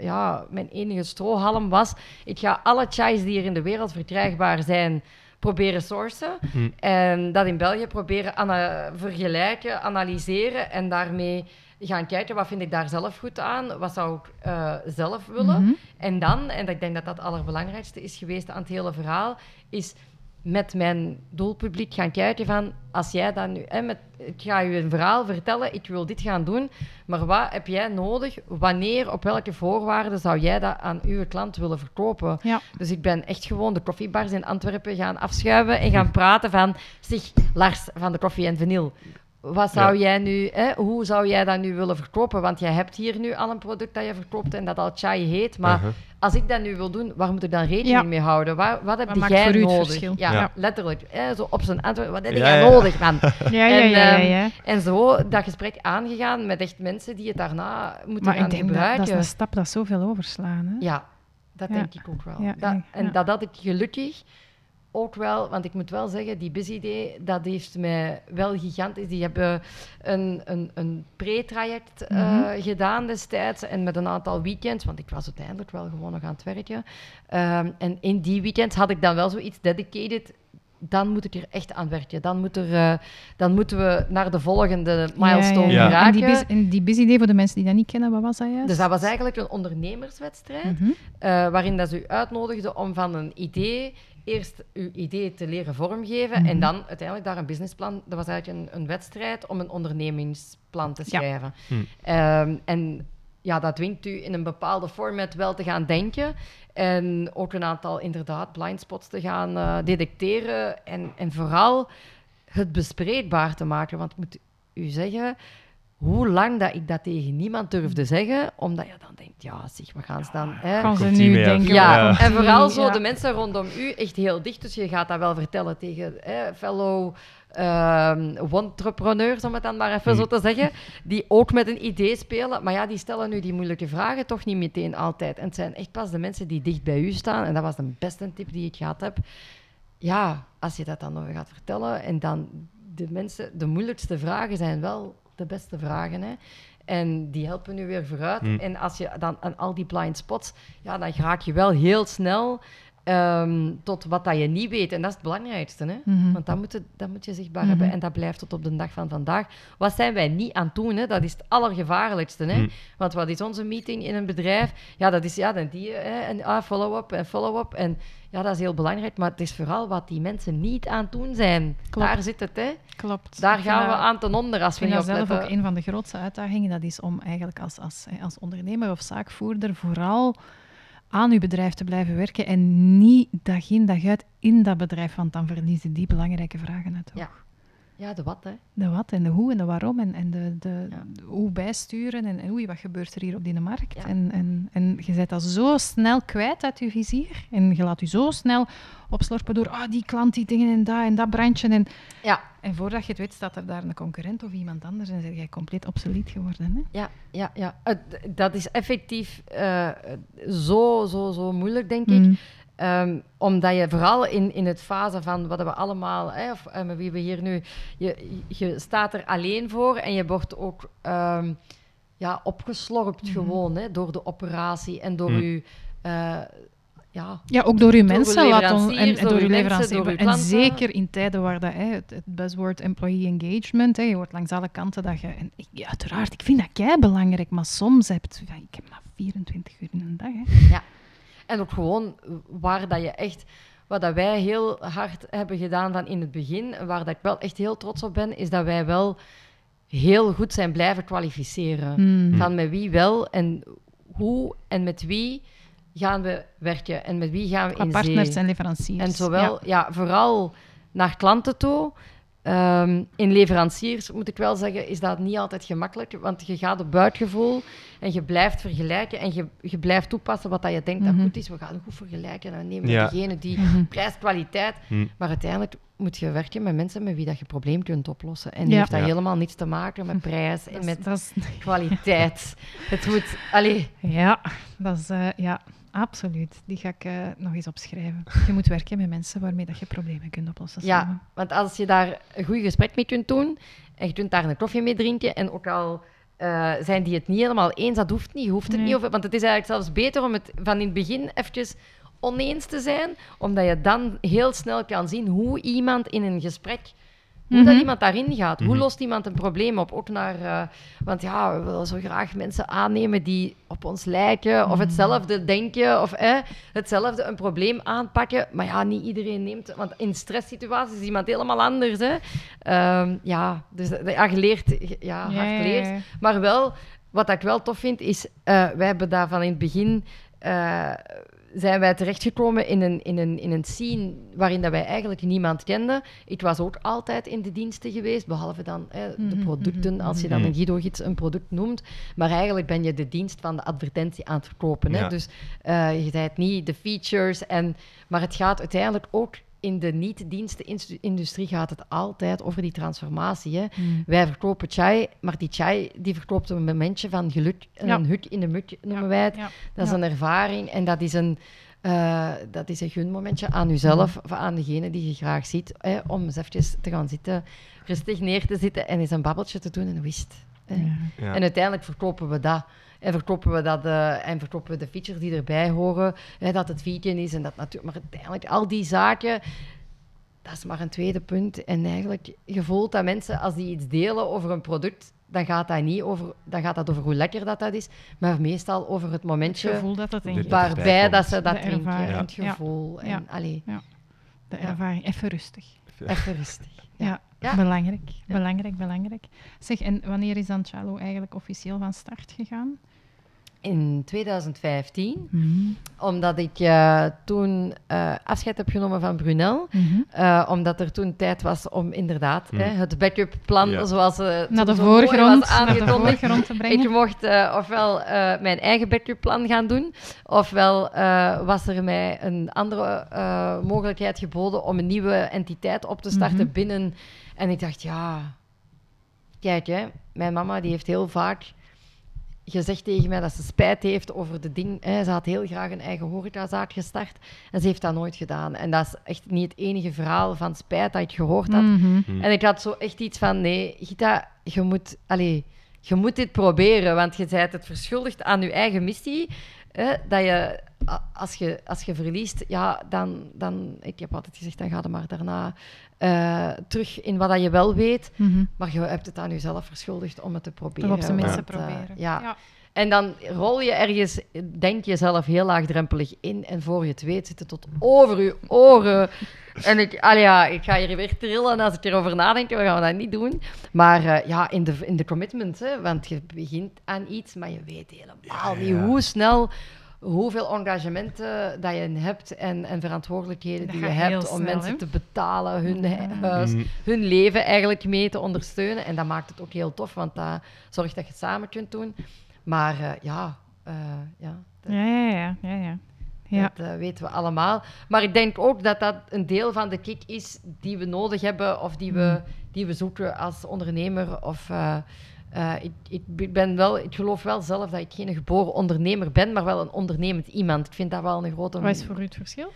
ja, mijn enige strohalm was, ik ga alle chais die hier in de wereld verkrijgbaar zijn, proberen sourcen.
Hm.
En dat in België proberen ana- vergelijken, analyseren en daarmee gaan kijken wat vind ik daar zelf goed aan, wat zou ik eh, zelf willen.
Mhm.
En dan, en ik denk dat dat het allerbelangrijkste is geweest aan het hele verhaal, is met mijn doelpubliek gaan kijken van, als jij dan nu, hè, met, ik ga je een verhaal vertellen, ik wil dit gaan doen, maar wat heb jij nodig? Wanneer, op welke voorwaarden zou jij dat aan uw klant willen verkopen?
Ja.
Dus ik ben echt gewoon de koffiebars in Antwerpen gaan afschuiven en gaan praten van, zeg, Lars van de Koffie en Vanille, wat zou
Ja.
jij nu, hè, hoe zou jij dat nu willen verkopen? Want jij hebt hier nu al een product dat je verkoopt en dat al chai heet, maar
Uh-huh.
als ik dat nu wil doen, waar moet ik dan rekening
Ja.
mee houden? Waar, wat heb
Wat
jij
voor u het
nodig?
verschil?
Ja,
Ja.
letterlijk. Hè, zo op zijn antwoord, wat heb jij
ja.
nodig, man? <laughs>
Ja, ja,
En,
ja, ja,
ehm,
ja.
En zo dat gesprek aangegaan met echt mensen die het daarna moeten
Maar
gaan
ik denk dat,
gebruiken.
dat is een stap dat zoveel overslaan. Hè?
Ja, dat
Ja.
denk ik ook wel.
Ja,
dat,
ja,
en dat had ik gelukkig ook wel, want ik moet wel zeggen, die Busy Day, dat heeft mij wel gigantisch. Die hebben een, een, een pre-traject eh,
Mhm.
gedaan destijds en met een aantal weekends, want ik was uiteindelijk wel gewoon nog aan het werken. Ehm, en in die weekends had ik dan wel zoiets dedicated. Dan moet ik er echt aan werken. Dan, moet er, eh, dan moeten we naar de volgende milestone
ja.
geraken.
En die, bus, en die busy day, voor de mensen die dat niet kennen, wat was dat juist?
Dus dat was eigenlijk een ondernemerswedstrijd.
Mhm.
Eh, waarin dat ze u uitnodigden om van een idee eerst uw idee te leren vormgeven
Mhm.
en dan uiteindelijk daar een businessplan. Dat was eigenlijk een, een wedstrijd om een ondernemingsplan te
Ja.
schrijven.
Hm.
Ehm, en ja, dat dwingt u in een bepaalde format wel te gaan denken en ook een aantal inderdaad blindspots te gaan eh, detecteren en, en vooral het bespreekbaar te maken. Want ik moet u zeggen, hoe lang dat ik dat tegen niemand durfde zeggen, omdat je dan denkt, ja, zeg, we gaan ze dan... Hè,
Gaan ze nu denken...
ja, en vooral zo
ja.
de mensen rondom u echt heel dicht. Dus je gaat dat wel vertellen tegen hè, fellow ehm entrepreneurs, om het dan maar even zo te zeggen, die ook met een idee spelen. Maar ja, die stellen nu die moeilijke vragen toch niet meteen altijd. En het zijn echt pas de mensen die dicht bij u staan. En dat was de beste tip die ik gehad heb. Ja, als je dat dan nog gaat vertellen en dan de mensen, de moeilijkste vragen zijn wel de beste vragen. Hè? En die helpen nu weer vooruit.
Hmm.
En als je dan aan al die blind spots, ja, dan raak je wel heel snel ehm, tot wat dat je niet weet. En dat is het belangrijkste. Hè?
Mhm.
Want dat moet, het- dat moet je zichtbaar
Mhm.
hebben. En dat blijft tot op de dag van vandaag. Wat zijn wij niet aan het doen? Hè? Dat is het allergevaarlijkste. Hè?
Hmm.
Want wat is onze meeting in een bedrijf? Ja, dat is ja, dan die, hè, en ah, follow-up en follow-up. En ja, dat is heel belangrijk. Maar het is vooral wat die mensen niet aan het doen zijn.
Klopt.
Daar zit het, hè.
Klopt.
Daar gaan we aan ten onder als
Ik
we
vind
niet
dat zelf ook een van de grootste uitdagingen. Dat is om eigenlijk als, als, als ondernemer of zaakvoerder vooral aan uw bedrijf te blijven werken en niet dag in dag uit in dat bedrijf, want dan verliezen die belangrijke vragen het
Ja. Ja, de wat, hè.
De wat en de hoe en de waarom en, en de, de,
Ja.
de hoe bijsturen en, en oei, wat gebeurt er hier op die markt.
Ja.
En, en, en je zet dat zo snel kwijt uit je vizier en je laat je zo snel opslorpen door ah, die klant, die dingen en dat en dat brandje. En,
Ja,
en voordat je het weet staat er daar een concurrent of iemand anders en zeg jij compleet obsolet geworden. Hè?
ja, ja. ja. Dat is effectief eh, zo, zo, zo moeilijk, denk ik. Ehm, omdat je vooral in, in het fase van wat we allemaal, hè, of eh, met wie we hier nu, je, je staat er alleen voor en je wordt ook ehm, ja, opgeslorpt
Mhm.
gewoon hè, door de operatie en door
Mm.
je. eh, ja,
Ja, ook door uw
Door
mensen laat on- en,
door uw
uw En
klanten.
zeker in tijden waar dat, hè, het, het buzzword employee engagement, hè, je hoort langs alle kanten dat je... En ik, ja, uiteraard, ik vind dat kei belangrijk, maar soms heb je... ja, Ik heb maar 24 uur in een dag. Hè.
En ook gewoon waar dat je echt, wat dat wij heel hard hebben gedaan van in het begin, en waar dat ik wel echt heel trots op ben, is dat wij wel heel goed zijn blijven kwalificeren.
Mm.
Van met wie wel en hoe en met wie gaan we werken en met wie gaan we
Qua
in
partners
zee.
en leveranciers.
En zowel,
Ja.
ja. vooral naar klanten toe. Ehm, in leveranciers, moet ik wel zeggen, is dat niet altijd gemakkelijk. Want je gaat op buikgevoel en je blijft vergelijken en je, je blijft toepassen wat dat je denkt
Mhm.
dat goed is. We gaan goed vergelijken en dan nemen we
Ja.
degene die
Mhm.
prijs-kwaliteit.
Hm.
Maar uiteindelijk moet je werken met mensen met wie dat je probleem kunt oplossen. En
Ja.
heeft dat
Ja.
helemaal niets te maken met prijs en
Dat is-
met
dat is-
kwaliteit. Het moet... Allee,
Ja, dat is, eh, ja, absoluut. Die ga ik eh, nog eens opschrijven. Je moet werken met mensen waarmee dat je problemen kunt oplossen.
Ja,
samen.
want als je daar een goed gesprek mee kunt doen en je kunt daar een koffie mee drinken en ook al eh, zijn die het niet helemaal eens, dat hoeft niet, je hoeft het
Nee.
niet over, want het is eigenlijk zelfs beter om het van in het begin eventjes oneens te zijn, omdat je dan heel snel kan zien hoe iemand in een gesprek hoe dat
Mhm.
iemand daarin gaat. Hoe
Mhm.
lost iemand een probleem op? Ook naar, eh, want ja, we willen zo graag mensen aannemen die op ons lijken of hetzelfde denken of eh, hetzelfde een probleem aanpakken. Maar ja, niet iedereen neemt, want in stresssituaties is iemand helemaal anders. Hè? Ehm, ja, dus eh, ja, geleerd, ja,
Ja,
hard geleerd. Maar wel, wat ik wel tof vind, is eh wij hebben daar van in het begin. eh, zijn wij terechtgekomen in een, in, een, in een scene waarin dat wij eigenlijk niemand kenden. Ik was ook altijd in de diensten geweest, behalve dan hè, de
Mhm,
producten,
mhm,
als je
mhm.
dan een Guido-gids een product noemt. Maar eigenlijk ben je de dienst van de advertentie aan het verkopen. Hè?
Ja.
Dus eh, je zijt niet de features. En, maar het gaat uiteindelijk ook in de niet-dienstenindustrie gaat het altijd over die transformatie. Hè?
Mm.
Wij verkopen chai, maar die chai die verkoopt op een momentje van geluk.
Ja.
Een huk in de muk noemen
Ja,
wij het.
ja.
Dat is
Ja.
een ervaring en dat is een, eh, dat is een gunmomentje aan jezelf
Mhm.
of aan degene die je graag ziet. Hè, om eens eventjes te gaan zitten, rustig neer te zitten en eens een babbeltje te doen en wist. hè.
Ja.
Ja.
En uiteindelijk verkopen we dat. En verkopen we, dat, eh, en verkopen we de features die erbij horen. Hè, dat het vegan is en dat natuurlijk. Maar uiteindelijk, al die zaken, dat is maar een tweede punt. En eigenlijk, je voelt dat mensen, als die iets delen over een product, dan gaat dat niet over, dan gaat dat over hoe lekker dat, dat is, maar meestal over het
Het
momentje
gevoel dat het
De-
in
waarbij dat ze dat drinken. En het
Ja.
gevoel. En,
Ja.
allee,
de
Ja.
ervaring. Even rustig.
even rustig. Ja.
Ja,
Ja.
belangrijk.
Ja.
Belangrijk, belangrijk. Zeg, en wanneer is dan Chalo eigenlijk officieel van start gegaan?
In 2015,
Mhm.
omdat ik eh, toen eh, afscheid heb genomen van Brunel.
Mhm.
Eh, omdat er toen tijd was om inderdaad
Hmm.
hè, het backup plan,
Ja.
zoals eh,
Naar de voorgrond,
was
naar de
aangekondigd.
voorgrond te
Ik
brengen.
mocht eh, ofwel eh, mijn eigen backup plan gaan doen, ofwel eh, was er mij een andere eh, mogelijkheid geboden om een nieuwe entiteit op te starten
Mhm.
binnen. En ik dacht, ja, kijk, hè, mijn mama die heeft heel vaak gezegd tegen mij dat ze spijt heeft over de ding. Hè. Ze had heel graag een eigen horecazaak gestart en ze heeft dat nooit gedaan. En dat is echt niet het enige verhaal van spijt dat ik gehoord had.
Mhm.
Mm.
En ik had zo echt iets van, nee, Gita, je moet, allee, je moet dit proberen, want je bent het verschuldigd aan je eigen missie. Hè, dat je, als je, als je verliest, ja, dan, dan, ik heb altijd gezegd, dan ga je maar daarna eh, terug in wat dat je wel weet.
Mhm.
Maar je hebt het aan jezelf verschuldigd om het te proberen.
Toch op zijn minst te
eh,
proberen.
ja. En dan rol je ergens, denk jezelf heel laagdrempelig in. En voor je het weet zit het tot over je oren. <laughs> En ik, ja, ik ga hier weer trillen als ik erover nadenk. We gaan dat niet doen. Maar eh, ja, in de, in de commitment. Hè, want je begint aan iets, maar je weet helemaal
Ja,
niet
ja.
hoe snel... Hoeveel engagementen dat je hebt en, en verantwoordelijkheden
Dat
die je hebt om
snel,
mensen te betalen, hun
Ja.
huis,
Mm.
hun leven eigenlijk mee te ondersteunen. En dat maakt het ook heel tof, want dat zorgt dat je het samen kunt doen. Maar eh, ja, eh, ja, dat,
Ja, ja, ja. ja, ja. ja.
dat, eh, weten we allemaal. Maar ik denk ook dat dat een deel van de kick is die we nodig hebben of die we, die we zoeken als ondernemer. Of, eh, ik, ik, ben wel, ik geloof wel zelf dat ik geen geboren ondernemer ben, maar wel een ondernemend iemand. Ik vind dat wel een grote...
Wat is voor u het verschil?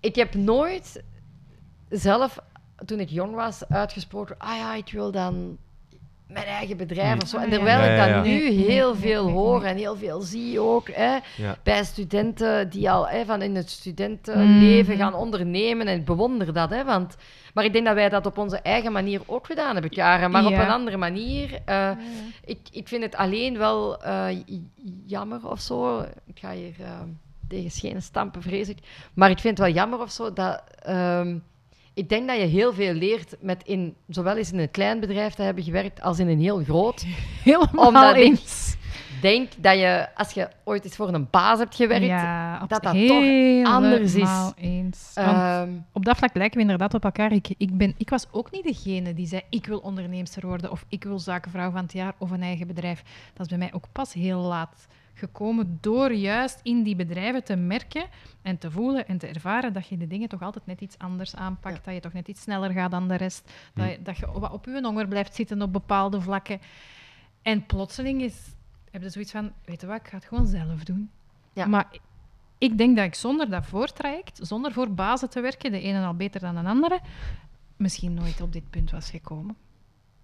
Ik heb nooit zelf, toen ik jong was, uitgesproken... Ah ja, ik wil dan mijn eigen bedrijf
Hmm.
of zo. En terwijl
Ja,
ik dat
ja.
nu heel veel
nee,
hoor en heel veel zie ook... Hè,
Ja.
bij studenten die al hè, van in het studentenleven
Mhm.
gaan ondernemen. En ik bewonder dat, hè, want... Maar ik denk dat wij dat op onze eigen manier ook gedaan hebben, jaren, maar op een andere manier. Eh, ik, ik vind het alleen wel eh, jammer of zo. Ik ga hier eh, tegen schenen stampen, vrees ik. Maar ik vind het wel jammer of zo dat... ehm, ik denk dat je heel veel leert met in, zowel eens in een klein bedrijf te hebben gewerkt als in een heel groot. <laughs>
Helemaal
Omdat ik-
eens.
Denk dat je, als je ooit eens voor een baas hebt gewerkt,
ja,
dat dat toch anders is.
eens.
Ehm,
op dat vlak lijken we inderdaad op elkaar. Ik, ik, ben, ik was ook niet degene die zei, ik wil onderneemster worden of ik wil zakenvrouw van het jaar of een eigen bedrijf. Dat is bij mij ook pas heel laat gekomen door juist in die bedrijven te merken en te voelen en te ervaren dat je de dingen toch altijd net iets anders aanpakt,
Ja.
dat je toch net iets sneller gaat dan de rest, dat je, dat je wat op je honger blijft zitten op bepaalde vlakken. En plotseling is, heb je zoiets van, weet je wat, ik ga het gewoon zelf doen.
Ja.
Maar ik denk dat ik zonder dat voortraject, zonder voor bazen te werken, de ene al beter dan de andere, misschien nooit op dit punt was gekomen.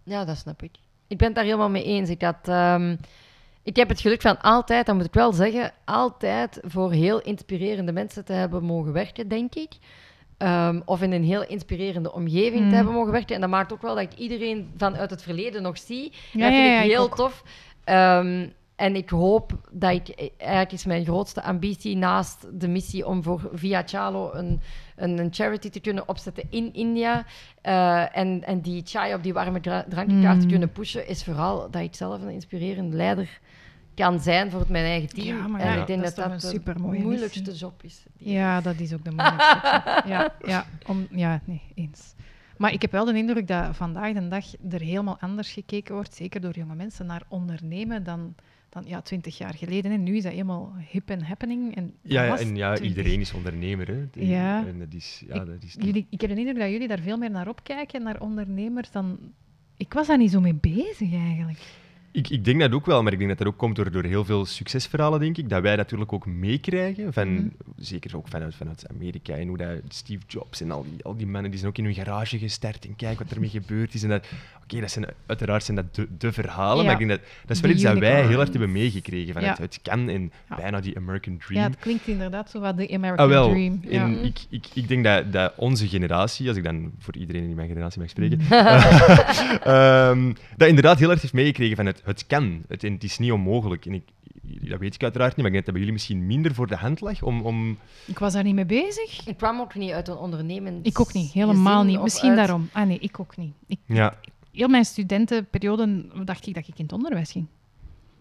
ja, dat snap ik. Ik ben het daar helemaal mee eens. Ik had, ehm, Ik heb het geluk van altijd, dat moet ik wel zeggen, altijd voor heel inspirerende mensen te hebben mogen werken, denk ik. Ehm, of in een heel inspirerende omgeving
Mm.
te hebben mogen werken. En dat maakt ook wel dat ik iedereen vanuit het verleden nog zie.
Ja,
dat vind
ja, ja,
ik heel tof. Ehm, en ik hoop dat ik, eigenlijk is mijn grootste ambitie naast de missie om voor Via Chalo een, een, een charity te kunnen opzetten in India. eh, en, en die chai op die warme dra- drankkaart te
Mm.
kunnen pushen, is vooral dat ik zelf een inspirerende leider kan zijn voor mijn eigen team.
Ja, maar
en
ja,
ik denk
dat
dat
is
dat, de moeilijkste
missie.
job is.
Ja, dat is ook de moeilijkste. ja, <laughs> ja, om, ja, nee, eens. Maar ik heb wel de indruk dat vandaag de dag er helemaal anders gekeken wordt, zeker door jonge mensen, naar ondernemen dan, dan ja, twintig jaar geleden. En nu is dat helemaal hip en happening. En
Ja, ja, en ja,
20
iedereen is ondernemer. Hè. En-
Ja.
En dat is, ja,
Ik-
dat is
Jullie, ik heb de indruk dat jullie daar veel meer naar opkijken, naar ondernemers, dan... Ik was daar niet zo mee bezig, eigenlijk.
Ik, ik denk dat ook wel, maar ik denk dat dat ook komt door, door heel veel succesverhalen, denk ik, dat wij natuurlijk ook meekrijgen, van,
Mhm.
zeker ook vanuit, vanuit Amerika, en hoe dat Steve Jobs en al die, al die mannen, die zijn ook in hun garage gestart en kijk wat ermee gebeurd is. En dat, oké, dat zijn uiteraard zijn dat de, de verhalen,
Ja.
maar ik denk dat, dat is wel iets dat wij heel hard hebben meegekregen, van
Ja.
het, het kan en
Ja.
bijna die American Dream.
Ja, het klinkt inderdaad zo wat de American
Ah, wel.
Dream.
En ik, ik, ik denk dat, dat onze generatie, als ik dan voor iedereen in mijn generatie mag spreken, <laughs> <laughs> ehm, dat inderdaad heel erg heeft meegekregen van het, het kan, het, het is niet onmogelijk. En ik, dat weet ik uiteraard niet, maar ik denk dat bij jullie misschien minder voor de hand lag om... om
Ik was daar niet mee bezig.
Ik kwam ook niet uit een ondernemend
Ik ook niet, helemaal niet. Misschien
uit-
daarom. Ah nee, ik ook niet. Ik,
ja,
heel mijn studentenperiode dacht ik dat ik in het onderwijs ging.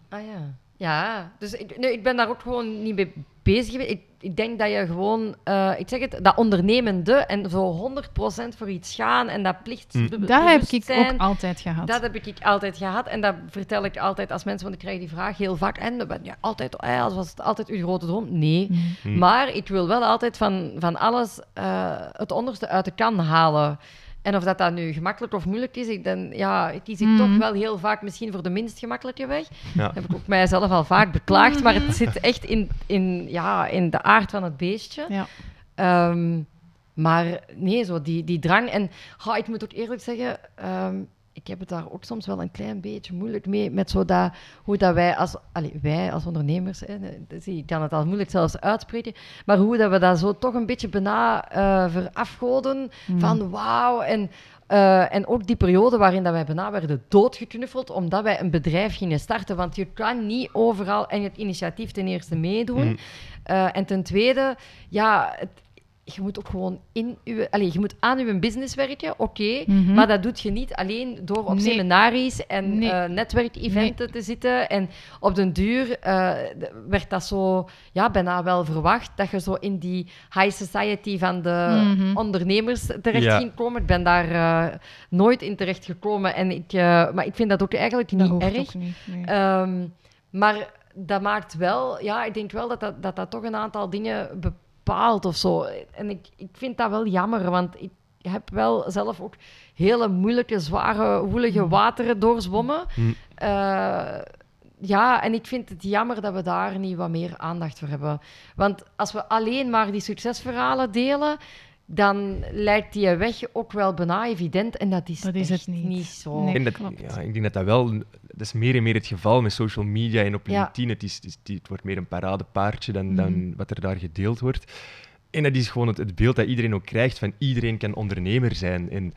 Ah ja. Ja, dus ik, nee, ik ben daar ook gewoon niet mee bezig geweest. Ik, ik denk dat je gewoon, eh, ik zeg het, dat ondernemende en zo 100% voor iets gaan en dat plicht. Be-
Dat heb ik ook altijd gehad.
Dat heb ik altijd gehad en dat vertel ik altijd als mensen, want ik krijg die vraag heel vaak. En ben je altijd, eh, als was het altijd uw grote droom? Nee.
Mm.
Hm.
Maar ik wil wel altijd van, van alles eh, het onderste uit de kan halen. En of dat, dat nu gemakkelijk of moeilijk is, ik dan, ja, kies ik
Mhm.
toch wel heel vaak misschien voor de minst gemakkelijke weg.
ja.
Dat heb ik ook mijzelf al vaak beklaagd, maar het zit echt in, in, ja, in de aard van het beestje.
Ja.
Ehm, maar nee, zo die, die drang. En ha, ik moet ook eerlijk zeggen, ehm, ik heb het daar ook soms wel een klein beetje moeilijk mee. Met zo dat, hoe dat wij als, allee, wij als ondernemers, hè, dus ik kan het al moeilijk zelfs uitspreken, maar hoe dat we dat zo toch een beetje bijna eh verafgoden.
Mm.
Van wauw. En, eh, en ook die periode waarin dat wij bijna werden doodgeknuffeld omdat wij een bedrijf gingen starten. Want je kan niet overal en het initiatief ten eerste meedoen.
Mhm.
Eh, en ten tweede, ja, het- je moet ook gewoon in uw, allez, je moet aan uw business werken, oké.
Mhm.
Maar dat doet je niet alleen door op
Nee.
seminaries en
Nee.
eh, netwerkeventen te zitten. En op den duur eh, werd dat zo ja, bijna wel verwacht dat je zo in die high society van de
Mhm.
ondernemers terecht
Ja.
ging komen. Ik ben daar eh, nooit in terecht gekomen. En ik, eh, maar ik vind dat ook eigenlijk
Dat
niet
hoeft
erg.
ook niet. nee.
Ehm, maar dat maakt wel, ja, ik denk wel dat dat, dat, dat toch een aantal dingen bepaalt of zo. En ik, ik vind dat wel jammer, want ik heb wel zelf ook hele moeilijke, zware, woelige
Mm.
wateren doorzwommen.
Mm.
Eh, ja, en ik vind het jammer dat we daar niet wat meer aandacht voor hebben. Want als we alleen maar die succesverhalen delen, dan lijkt die weg ook wel bijna evident. En dat is,
Dat is het niet.
zo.
Nee.
Dat, ja, ik denk dat dat wel, dat is meer en meer het geval met social media en op
Ja.
LinkedIn. Het, is, het, is- het wordt meer een paradepaardje dan, dan wat er daar gedeeld wordt. En dat is gewoon het, het beeld dat iedereen ook krijgt van iedereen kan ondernemer zijn. En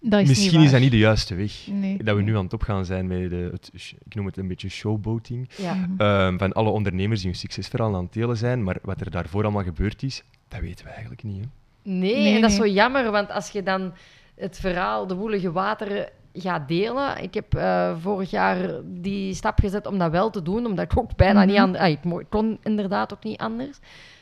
dat is
misschien
niet
is dat niet de juiste weg.
Nee.
Dat we nu aan het opgaan zijn met de, het, ik noem het een beetje showboating.
Ja.
Mhm.
Ehm, van alle ondernemers die hun succesverhaal aan het delen zijn. Maar wat er daarvoor allemaal gebeurd is, dat weten we eigenlijk niet. Hè?
Nee,
Nee,
en dat is zo jammer, want als je dan het verhaal De Woelige Wateren gaat delen... Ik heb eh, vorig jaar die stap gezet om dat wel te doen, omdat ik ook bijna
Mhm.
niet anders... ik mo- ik kon inderdaad ook niet anders.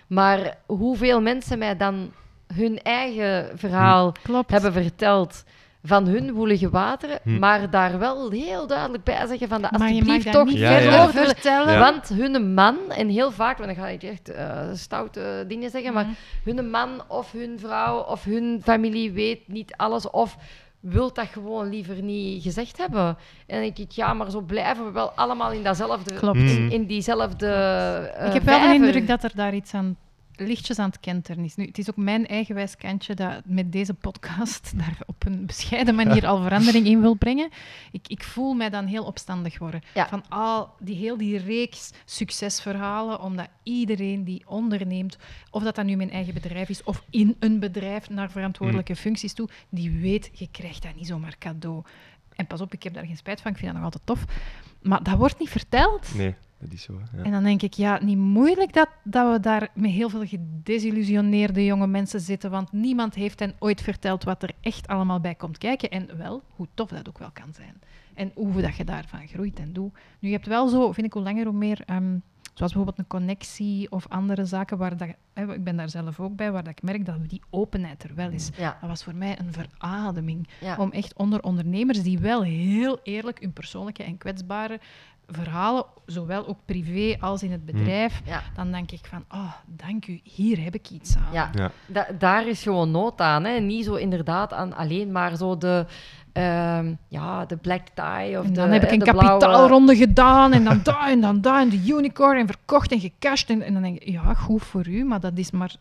Maar hoeveel mensen mij dan hun eigen verhaal
Klopt.
hebben verteld van hun woelige wateren,
Hm.
maar daar wel heel duidelijk bij zeggen van
mag
alsjeblieft
dat
toch
niet
Ja,
verder
ja.
vertellen.
vertellen.
Ja.
Want hun man, en heel vaak, want dan ga ik echt eh, stoute dingen zeggen, maar
Mhm.
hun man of hun vrouw of hun familie weet niet alles of wil dat gewoon liever niet gezegd hebben. En dan denk ik, ja, maar zo blijven we wel allemaal in datzelfde...
Klopt.
Mm.
In, in diezelfde eh,
ik heb wel de indruk dat er daar iets aan lichtjes aan het kenteren is. Nu, het is ook mijn eigenwijs kantje dat met deze podcast <laughs> daar op een bescheiden manier al verandering in wil brengen. Ik, ik voel mij dan heel opstandig worden.
Ja.
Van al die, heel die reeks succesverhalen, omdat iedereen die onderneemt, of dat dat nu mijn eigen bedrijf is, of in een bedrijf naar verantwoordelijke functies toe, die weet, je krijgt dat niet zomaar cadeau. En pas op, ik heb daar geen spijt van, ik vind dat nog altijd tof. Maar dat wordt niet verteld.
Nee, dat is zo. Ja.
En dan denk ik, ja, niet moeilijk dat, dat we daar met heel veel gedesillusioneerde jonge mensen zitten, want niemand heeft hen ooit verteld wat er echt allemaal bij komt kijken. En wel, hoe tof dat ook wel kan zijn. En hoe dat je daarvan groeit en doet. Nu, je hebt wel zo, vind ik, hoe langer hoe meer, ehm, zoals bijvoorbeeld een connectie of andere zaken, waar dat, hè, ik ben daar zelf ook bij, waar dat ik merk dat die openheid er wel is.
Ja.
Dat was voor mij een verademing.
Ja.
Om echt onder ondernemers die wel heel eerlijk hun persoonlijke en kwetsbare verhalen, zowel ook privé als in het bedrijf,
Ja.
dan denk ik van, oh, dank u, hier heb ik iets aan.
Ja,
Ja.
Da- daar is gewoon nood aan. Hè. Niet zo inderdaad aan alleen maar zo de, ehm, ja, de black tie of
En
de
dan heb ik een kapitaalronde gedaan en dan <laughs> daar en dan daar en de unicorn en verkocht en gecashed. En, en dan denk ik, ja, goed voor u, maar dat is maar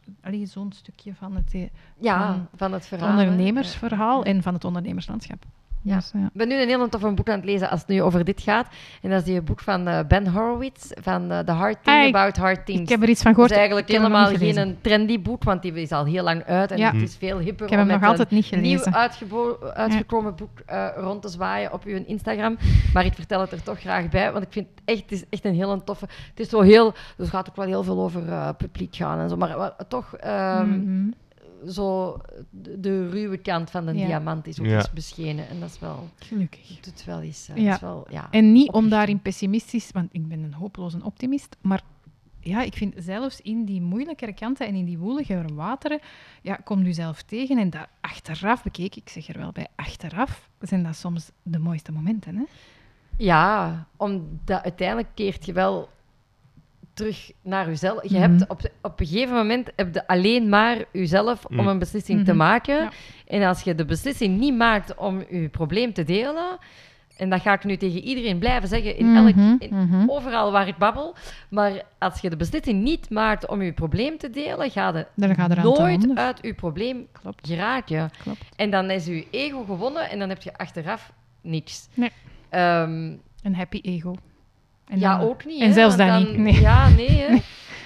zo'n stukje van het, eh,
Ja,
van
van het verhaal.
ondernemersverhaal en van het ondernemerslandschap.
Ja.
Dus, ja.
Ik ben nu een heel toffe boek aan het lezen als het nu over dit gaat. En dat is die boek van eh, Ben Horowitz, van eh, The Hard Thing
Ah, ik-
About Hard Things.
Ik heb er iets van
Het
gehoord.
is eigenlijk
ik heb hem nog
helemaal geen een trendy boek, want die is al heel lang uit en
Ja.
het is veel hipper
Ik heb hem nog altijd niet
een nieuw
gelezen.
uitgebo- uitgekomen boek eh, rond te zwaaien op uw Instagram. Maar ik vertel het er toch graag bij, want ik vind het echt, het is echt een heel toffe... Het is zo heel... Dus het gaat ook wel heel veel over publiek gaan en zo, maar toch... ehm,
Mhm.
Zo de, de ruwe kant van de
Ja.
diamant is ook
Ja.
eens beschenen. En dat is wel...
Gelukkig.
doet wel eens... eh,
Ja.
dat is wel, ja.
En niet om daarin pessimistisch, want ik ben een hopeloze optimist, maar ja, ik vind zelfs in die moeilijkere kanten en in die woeligere wateren, ja, kom u zelf tegen en dat achteraf bekeken, ik zeg er wel bij, achteraf zijn dat soms de mooiste momenten. Hè?
Ja, omdat uiteindelijk keert je wel terug naar jezelf. Je
Mhm.
hebt op, op een gegeven moment heb je alleen maar jezelf om
Mm.
een beslissing te
Mhm.
maken.
Ja.
En als je de beslissing niet maakt om je probleem te delen, en dat ga ik nu tegen iedereen blijven zeggen in elk,
Mhm,
in- overal waar ik babbel, maar als je de beslissing niet maakt om je probleem te delen, ga je
Dan gaat er
nooit uit je probleem
Klopt,
geraken.
klopt.
En dan is je ego gewonnen en dan heb je achteraf niks.
Nee.
Ehm,
Een happy ego. En
ja,
dan-
ook niet.
en
hè,
zelfs dat
dan-
niet, nee.
Ja, nee. Hè.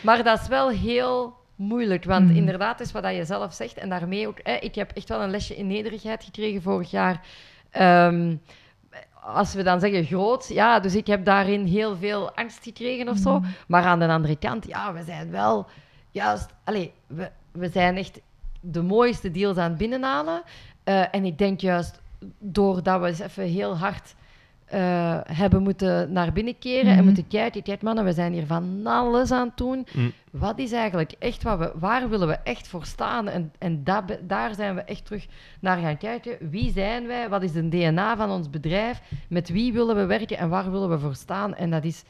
Maar dat is wel heel moeilijk. Want
Mhm.
inderdaad is wat dat je zelf zegt. En daarmee ook... Hè, ik heb echt wel een lesje in nederigheid gekregen vorig jaar. Ehm, als we dan zeggen groot, ja, dus ik heb daarin heel veel angst gekregen of zo.
Mhm.
Maar aan de andere kant, ja, we zijn wel juist... Allee, we, we zijn echt de mooiste deals aan het binnenhalen. Eh, en ik denk juist doordat we eens even heel hard eh, hebben moeten naar binnen keren en
Mhm.
moeten kijken, kijk mannen, we zijn hier van alles aan het doen.
Mm.
Wat is eigenlijk echt wat we, waar willen we echt voor staan? En, en dat daar zijn we echt terug naar gaan kijken. Wie zijn wij? Wat is de DNA van ons bedrijf? Met wie willen we werken en waar willen we voor staan? En dat is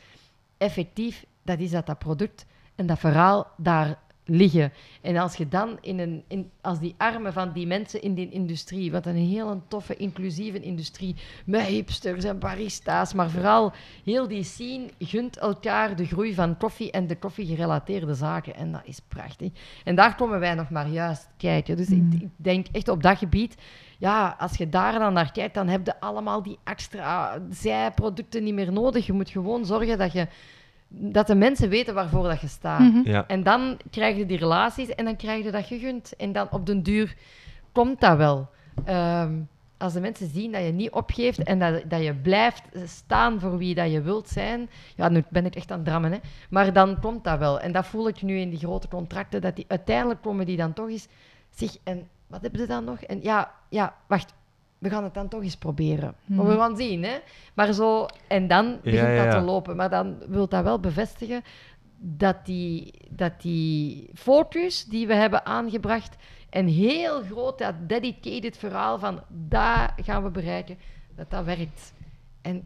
effectief, dat is dat dat product en dat verhaal daar liggen. En als je dan in een, in, als die armen van die mensen in die industrie, wat een hele toffe, inclusieve industrie, met hipsters en barista's, maar vooral heel die scene gunt elkaar de groei van koffie en de koffie-gerelateerde zaken. En dat is prachtig. En daar komen wij nog maar juist kijken. Dus
Mm.
ik, ik denk echt op dat gebied, ja, als je daar dan naar kijkt, dan heb je allemaal die extra zijproducten niet meer nodig. Je moet gewoon zorgen dat je dat de mensen weten waarvoor dat je staat.
Mhm.
Ja.
En dan krijg je die relaties en dan krijg je dat gegund. En dan op den duur komt dat wel. Ehm, als de mensen zien dat je niet opgeeft en dat, dat je blijft staan voor wie dat je wilt zijn. Ja, nu ben ik echt aan het drammen, hè. Maar dan komt dat wel. En dat voel ik nu in die grote contracten, dat die uiteindelijk komen die dan toch eens... Zeg, en wat hebben ze dan nog? En ja, ja, wacht. We gaan het dan toch eens proberen. Maar we gaan zien, hè. Maar zo... En dan begint
ja,
dat
ja.
te lopen. Maar dan wil dat wel bevestigen dat die, dat die focus die we hebben aangebracht en heel groot, dat dedicated verhaal van daar gaan we bereiken, dat dat werkt. En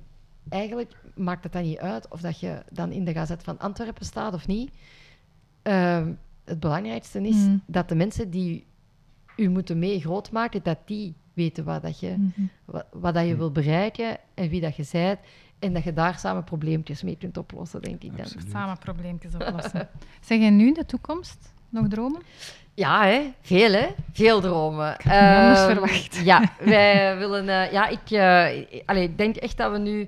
eigenlijk maakt het dan niet uit of dat je dan in de Gazet van Antwerpen staat of niet. Ehm, het belangrijkste is
Mhm.
dat de mensen die u moeten mee groot maken, dat die weten wat, dat je,
Mhm.
wat, wat dat je wil bereiken en wie dat je bent. En dat je daar samen probleempjes mee kunt oplossen, denk ik dan.
Absoluut.
Samen probleempjes oplossen. <laughs> zeg je nu de toekomst? Nog dromen?
Ja, hè? veel hè? Veel dromen.
Ik had het niet anders
Ehm,
verwacht.
Ja, <laughs> wij willen... eh, ja, ik, eh, allee, ik denk echt dat we nu...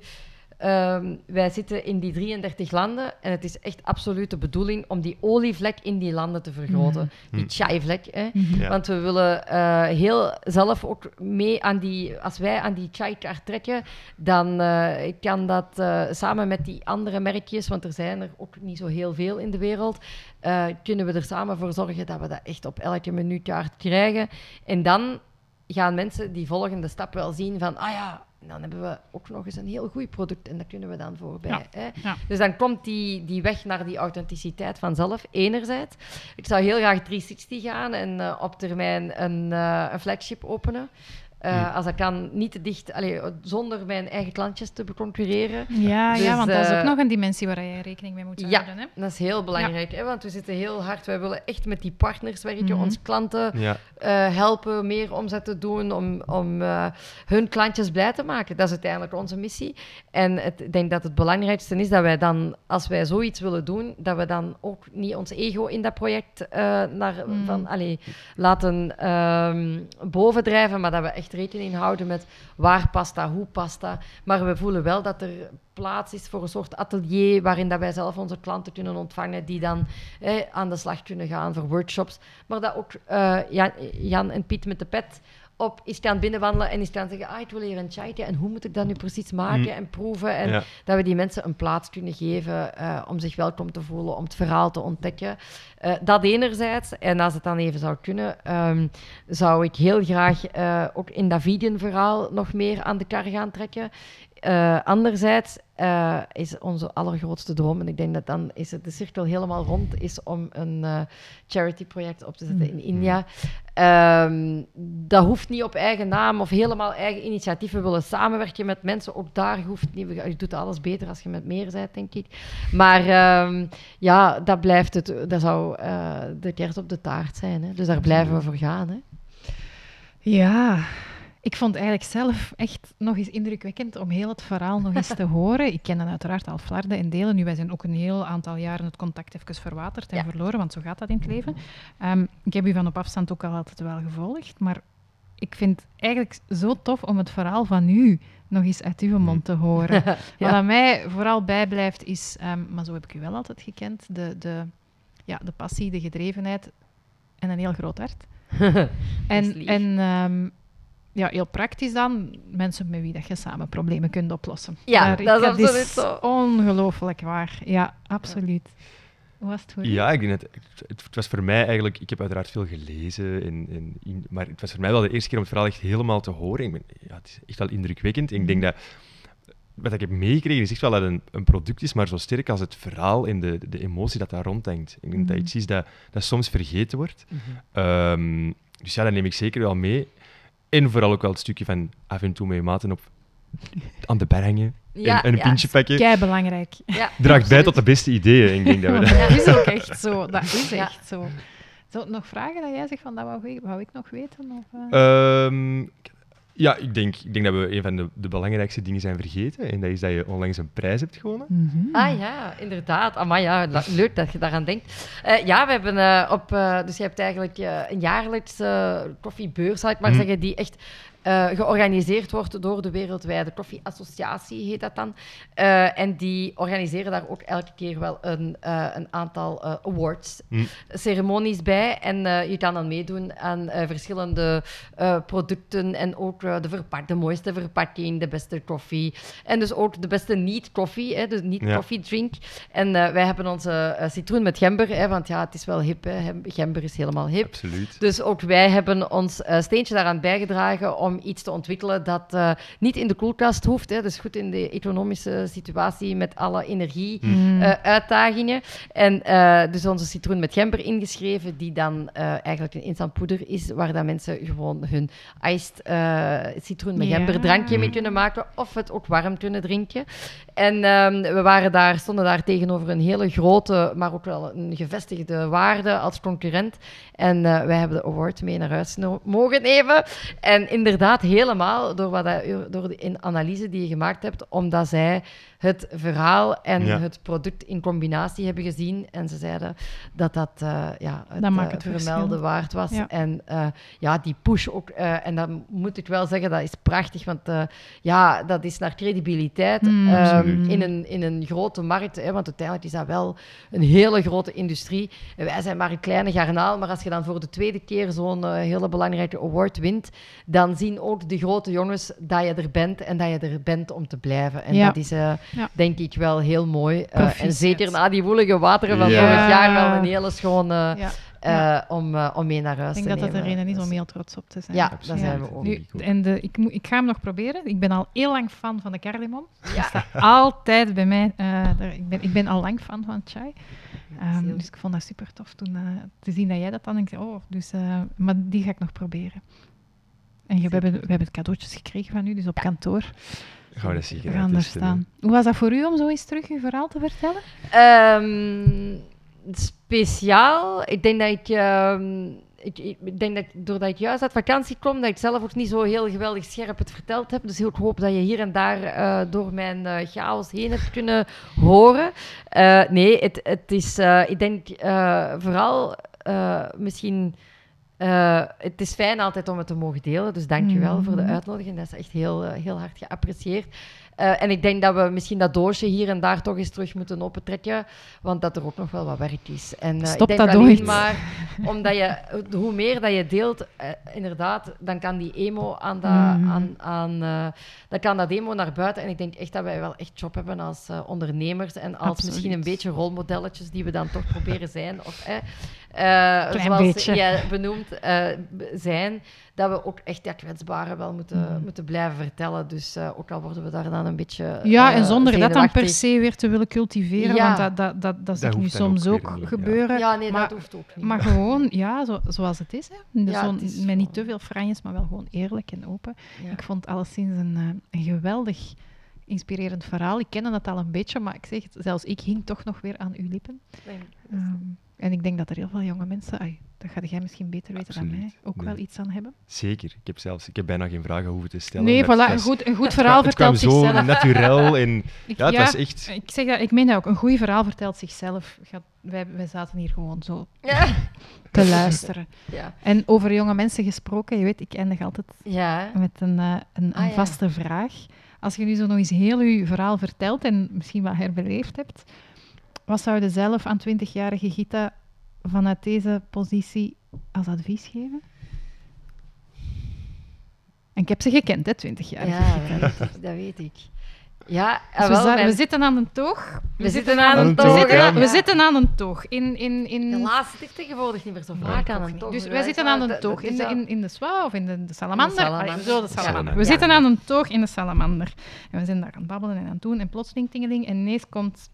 ehm, wij zitten in die 33 landen en het is echt absoluut de bedoeling om die olievlek in die landen te vergroten. Die
Mhm.
chai-vlek. Hè?
Ja.
Want we willen eh, heel zelf ook mee aan die... Als wij aan die chai-kaart trekken, dan eh, kan dat eh, samen met die andere merkjes, want er zijn er ook niet zo heel veel in de wereld, eh, kunnen we er samen voor zorgen dat we dat echt op elke menukaart krijgen. En dan gaan mensen die volgende stap wel zien van, ah ja, dan hebben we ook nog eens een heel goed product en daar kunnen we dan voorbij.
Ja,
Hè?
ja.
Dus dan komt die, die weg naar die authenticiteit vanzelf, enerzijds. Ik zou heel graag 360 gaan en eh, op termijn een, eh, een flagship openen. Eh,
Hmm.
Als dat kan, niet te dicht, allee, zonder mijn eigen klantjes te concurreren.
Ja,
Dus,
ja want dat is ook
eh,
nog een dimensie waar je rekening mee moet
Ja.
houden. Hè?
Dat is heel belangrijk, hè, want we zitten heel hard. Wij willen echt met die partners werken,
Mhm.
onze klanten
Ja.
eh, helpen, meer omzet te doen om, om eh, hun klantjes blij te maken. Dat is uiteindelijk onze missie. En het, ik denk dat het belangrijkste is dat wij dan, als wij zoiets willen doen, dat we dan ook niet ons ego in dat project eh, naar,
Mm.
van, allee, laten ehm, bovendrijven, maar dat we echt rekening houden met waar past dat, hoe past dat. Maar we voelen wel dat er plaats is voor een soort atelier waarin dat wij zelf onze klanten kunnen ontvangen die dan eh, aan de slag kunnen gaan voor workshops. Maar dat ook eh, Jan, Jan en Piet met de pet op is gaan binnenwandelen en is gaan zeggen, ah, ik wil hier een chai en hoe moet ik dat nu precies maken
Mm.
en proeven. En
Ja.
dat we die mensen een plaats kunnen geven eh, om zich welkom te voelen, om het verhaal te ontdekken. Eh, dat enerzijds. En als het dan even zou kunnen, ehm, zou ik heel graag eh, ook in dat verhaal nog meer aan de kar gaan trekken. Eh, anderzijds is onze allergrootste droom, en ik denk dat dan is het de cirkel helemaal rond, is om een charity-project op te zetten in India. Ehm, dat hoeft niet op eigen naam of helemaal eigen initiatief. We willen samenwerken met mensen. Ook daar hoeft niet. Je doet alles beter als je met meer bent, denk ik. Maar ehm, ja, dat blijft het. Dat zou eh, de kerst op de taart zijn. Hè. Dus daar blijven we voor gaan. Hè.
Ja, ik vond het eigenlijk zelf echt nog eens indrukwekkend om heel het verhaal nog eens te <laughs> horen. Ik ken dan uiteraard al Flarden en Delen. Nu, wij zijn ook een heel aantal jaren het contact even verwaterd en
Ja.
verloren, want zo gaat dat in het leven. Ehm, ik heb u van op afstand ook al altijd wel gevolgd, maar ik vind het eigenlijk zo tof om het verhaal van u nog eens uit uw mond te horen. <laughs> Wat aan mij vooral bijblijft is, ehm, maar zo heb ik u wel altijd gekend, de, de, ja, de passie, de gedrevenheid en een heel groot hart. <laughs> En, en ehm, ja, heel praktisch dan, mensen met wie dat je samen problemen kunt oplossen.
Ja, dat is absoluut
is
zo.
ongelooflijk waar. Ja, absoluut. Hoe was het voor u?
Ja, ik denk dat het, het, het was voor mij eigenlijk... Ik heb uiteraard veel gelezen, en, en in- maar het was voor mij wel de eerste keer om het verhaal echt helemaal te horen. Ik ben, ja, het is echt wel indrukwekkend. En ik denk dat... Wat ik heb meegekregen is echt wel dat het een, een product is, maar zo sterk als het verhaal en de, de emotie dat daar rondhangt. Ik denk dat
Mhm.
iets is dat, dat soms vergeten wordt. Ehm, dus ja, dat neem ik zeker wel mee. En vooral ook wel het stukje van af en toe met je maten op aan de ber hangen
Ja,
en, en een
ja.
pintje pakken.
Kei belangrijk.
Ja,
Draagt bij tot de beste ideeën. Ik denk dat we <laughs> dat...
Dat is ook echt zo. <laughs> Dat is
Ja.
echt zo. Zo, nog vragen dat jij zegt van dat wou ik, wou ik nog weten? Of, eh?
Ehm, ja, ik denk, ik denk dat we een van de, de belangrijkste dingen zijn vergeten. En dat is dat je onlangs een prijs hebt gewonnen.
Mhm.
Ah ja, inderdaad. Amai, ja, <laughs> leuk dat je daaraan denkt. Eh, ja, we hebben eh, op... eh, dus je hebt eigenlijk eh, een jaarlijkse koffiebeurs, zal ik maar
Mhm.
zeggen, die echt eh, georganiseerd wordt door de Wereldwijde Koffieassociatie, heet dat dan. Eh, en die organiseren daar ook elke keer wel een, eh, een aantal awards,
Hm.
ceremonies bij. En je kan dan meedoen aan verschillende producten en ook de, verpak de mooiste verpakking, de beste koffie. En dus ook de beste niet-koffie, hè, dus niet-koffie-drink. En wij hebben onze citroen met gember, hè, want ja, het is wel hip, hè. Gember is helemaal hip.
Absoluut.
Dus ook wij hebben ons steentje daaraan bijgedragen om iets te ontwikkelen dat eh, niet in de koelkast hoeft. Hè. Dus goed in de economische situatie met alle energie.
Mm.
eh, uitdagingen. En eh, dus onze citroen met gember ingeschreven, die dan eh, eigenlijk een instant poeder is, waar dat mensen gewoon hun iced eh, citroen met gember drankje mee kunnen maken, of het ook warm kunnen drinken. En ehm, we waren daar, stonden daar tegenover een hele grote, maar ook wel een gevestigde waarde als concurrent. En eh, wij hebben de award mee naar huis no- mogen nemen. En inderdaad, helemaal door, wat door de analyse die je gemaakt hebt, omdat zij het verhaal en
Ja.
het product in combinatie hebben gezien. En ze zeiden dat dat eh, ja, het,
Dat maakt
eh,
het
vermelden waard was.
Ja.
En eh, ja, die push ook. eh, en dan moet ik wel zeggen, dat is prachtig. Want eh, ja, dat is naar credibiliteit
Mm,
ehm, in, een, in een grote markt. Hè, want uiteindelijk is dat wel een hele grote industrie. En wij zijn maar een kleine garnaal. Maar als je dan voor de tweede keer zo'n hele belangrijke award wint, dan zien ook de grote jongens dat je er bent en dat je er bent om te blijven. En
Ja.
dat is, eh,
Ja.
denk ik, wel heel mooi. Eh, en zeker na die woelige wateren van
Ja.
vorig jaar wel een hele schone
Ja.
eh,
Ja.
om, eh, om mee naar huis
Ik
te
denk dat dat
nemen.
er een is
Dus-
om heel trots op te zijn.
Ja,
Absoluut.
dat zijn we ook.
Nu,
Ik
en de, ik, moet, ik ga hem nog proberen. Ik ben al heel lang fan van de cardamom.
Ja.
staat altijd bij mij. eh, daar- ik, ben, ik ben al lang fan van chai. Ehm,
heel-
dus ik vond dat super tof toen, eh, te zien dat jij dat dan. Ik zei, oh, dus, eh, maar die ga ik nog proberen. En je, we, hebben, we hebben cadeautjes gekregen van u, dus op kantoor.
Gaan we dat zeker
We gaan daar
uittesten, hè.
staan. Hoe was dat voor u om zo eens terug uw verhaal te vertellen?
Ehm, speciaal. Ik denk dat ik, ehm, ik, ik denk dat doordat ik juist uit vakantie kom, dat ik zelf ook niet zo heel geweldig scherp het verteld heb. Dus ik hoop dat je hier en daar eh, door mijn eh, chaos heen hebt kunnen horen. Eh, nee, het, het is, eh, ik denk eh, vooral eh, misschien. Eh, het is fijn altijd om het te mogen delen, dus dank je wel voor de
Mhm.
uitnodiging. Dat is echt heel, eh, heel hard geapprecieerd. Eh, en ik denk dat we misschien dat doosje hier en daar toch eens terug moeten opentrekken, want dat er ook nog wel wat werk is. En
Stop
ik denk
dat
alleen maar <laughs> omdat je, hoe meer dat je deelt, inderdaad, dan kan die emo aan dat,
Mhm.
aan, aan, dan kan dat emo naar buiten. En ik denk echt dat wij wel echt job hebben als ondernemers en als
Absoluut.
misschien een beetje rolmodelletjes die we dan toch proberen zijn. Of, zoals
beetje.
jij benoemd eh, zijn, dat we ook echt dat kwetsbare wel moeten,
Mhm.
moeten blijven vertellen. Dus eh, ook al worden we daar dan een beetje
Ja,
eh,
en zonder dat dan per se weer te willen cultiveren,
Ja.
want dat, dat, dat, dat zie ik
Dat
nu soms
ook niet,
gebeuren.
Ja, nee,
maar,
dat hoeft ook niet.
maar <laughs> gewoon, ja, zo, zoals het is. Hè. Dus
Ja,
zo'n-
het is
met niet te veel franjes, maar wel gewoon eerlijk en open.
Ja.
Ik vond alleszins een, eh, een geweldig inspirerend verhaal. Ik kende het al een beetje, maar ik zeg het, zelfs ik hing toch nog weer aan uw lippen.
Nee,
en ik denk dat er heel veel jonge mensen, ai, dat ga jij misschien beter weten dan mij, ook
Nee.
wel iets aan hebben.
Zeker. Ik heb zelfs ik heb bijna geen vragen hoeven te stellen.
Nee, voilà, een goed, een goed
het
verhaal
kwam- het kwam
vertelt
zo
zichzelf.
naturel en
Ik- <laughs>
ja, het was echt...
Ik, zeg dat, ik meen dat ook. Een goed verhaal vertelt zichzelf. Wij, wij zaten hier gewoon zo
Ja.
te luisteren. <laughs>
Ja.
En over jonge mensen gesproken, je weet, ik eindig altijd
Ja.
met een, eh, een,
Ah,
een vaste vraag. Als je nu zo nog eens heel je verhaal vertelt en misschien wat herbeleefd hebt, wat zou je zelf aan 20-jarige Gita vanuit deze positie als advies geven? En ik heb ze gekend, hè, 20 jaar.
Ja, dat weet ik. Dat weet ik. Ja,
Dus
ah,
we,
mijn-
we zitten aan een toog.
we zitten aan een toog.
toog,
We zitten,
ja.
we zitten aan een toog. In, in, in,
Helaas zit ik tegenwoordig niet meer zo vaak aan een toog.
Dus wij zitten aan een toog. In de, in, in de Zwa of in de, de Salamander?
salamander.
Allee, zo, de salamander. We
Ja.
zitten aan een toog in de Salamander. En we zijn daar aan het babbelen en aan het doen. En plotseling tingeling. En ineens komt.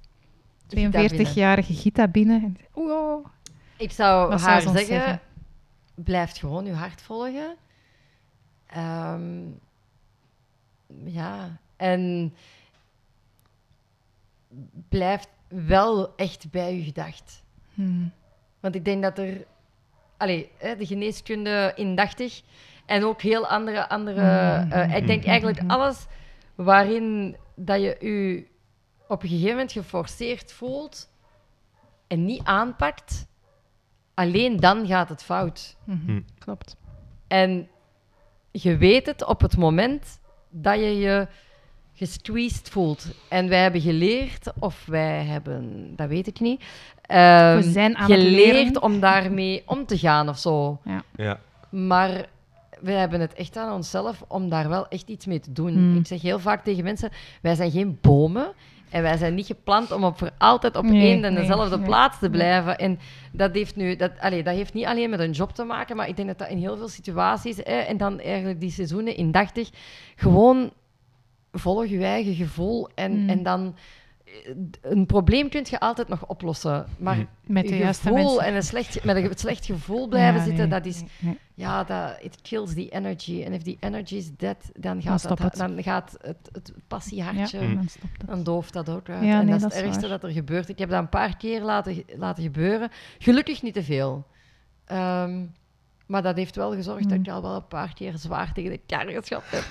42-jarige Gita binnen. Oeh, oh.
Ik zou
Wat
haar zeggen,
zeggen?
blijf gewoon je hart volgen. Ehm, ja, en blijf wel echt bij je gedacht.
Hmm.
Want ik denk dat er... Allee, de geneeskunde indachtig en ook heel andere... andere
Mhm.
eh, ik denk eigenlijk
Mhm.
alles waarin dat je je op een gegeven moment geforceerd voelt en niet aanpakt, alleen dan gaat het fout.
Mhm.
Hm.
Klopt.
En je weet het op het moment dat je je gesqueezed voelt. En wij hebben geleerd, of wij hebben, dat weet ik niet, ehm,
We zijn aan het
geleerd
leren.
om daarmee om te gaan of zo.
Ja.
Maar we hebben het echt aan onszelf om daar wel echt iets mee te doen.
Hmm.
Ik zeg heel vaak tegen mensen, wij zijn geen bomen. En wij zijn niet gepland om op voor altijd op
Nee,
één en dezelfde
nee.
plaats te blijven. En dat heeft, nu, dat, allee, dat heeft niet alleen met een job te maken, maar ik denk dat dat in heel veel situaties, eh, en dan eigenlijk die seizoenen indachtig, gewoon volg je eigen gevoel. En,
Mm.
en dan, een probleem kun je altijd nog oplossen. Maar
Mhm.
Met de juiste
gevoel
mensen.
en een slecht, met een slecht gevoel blijven
Ja,
zitten,
nee,
dat is...
nee.
Ja, dat, it kills the energy. En if the energy is dead, dan
Dan
gaat,
stopt
dat,
het.
dan gaat het, het passiehartje,
Ja, dan stopt het.
dan dooft dat ook uit.
Ja,
en
nee,
dat is
dat
het ergste
waar.
dat er gebeurt. Ik heb dat een paar keer laten, laten gebeuren. Gelukkig niet te veel. Ehm, maar dat heeft wel gezorgd dat
Mm.
ik al wel een paar keer zwaar tegen de kar geschapt heb.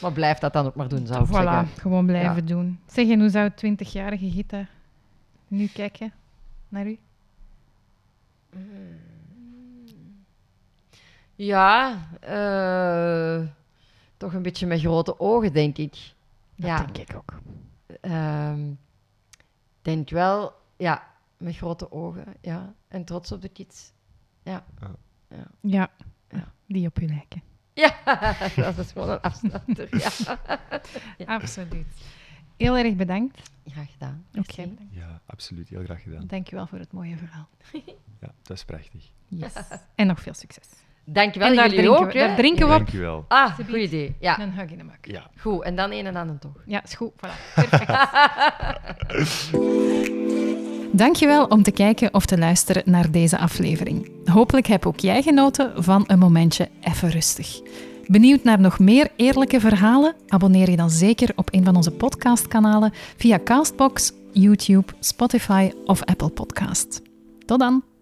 Maar blijf dat dan ook maar doen, zou ik zeggen.
Voilà, gewoon blijven doen. Zeg, en hoe zou 20-jarige Gita nu kijken naar u?
Ja, eh, toch een beetje met grote ogen, denk ik.
Dat
ja,
denk ik ook.
ehm, denk wel, ja, met grote ogen, ja. En trots op de kids.
Ja,
Ja.
die op u lijken. <laughs>
Ja, dat is gewoon een afsluiter, ja. <laughs> Ja.
Absoluut. Heel erg bedankt.
Graag gedaan.
Bedankt.
Ja, absoluut. Heel graag gedaan.
Dank je wel voor het mooie verhaal. <laughs>
Ja, dat is prachtig.
Yes. En nog veel succes.
Dankjewel,
en daar
jullie
drinken,
ook.
we, daar drinken we op.
Dank u wel.
Ah, goed idee. Ja,
Een hug in de mak.
Ja.
goed. En dan een en ander toch.
Ja, is goed. Voilà. Perfect. Dankjewel om te kijken of te luisteren naar deze aflevering. Hopelijk heb ook jij genoten van een momentje even rustig. Benieuwd naar nog meer eerlijke verhalen? Abonneer je dan zeker op een van onze podcastkanalen via Castbox, YouTube, Spotify of Apple Podcast. Tot dan!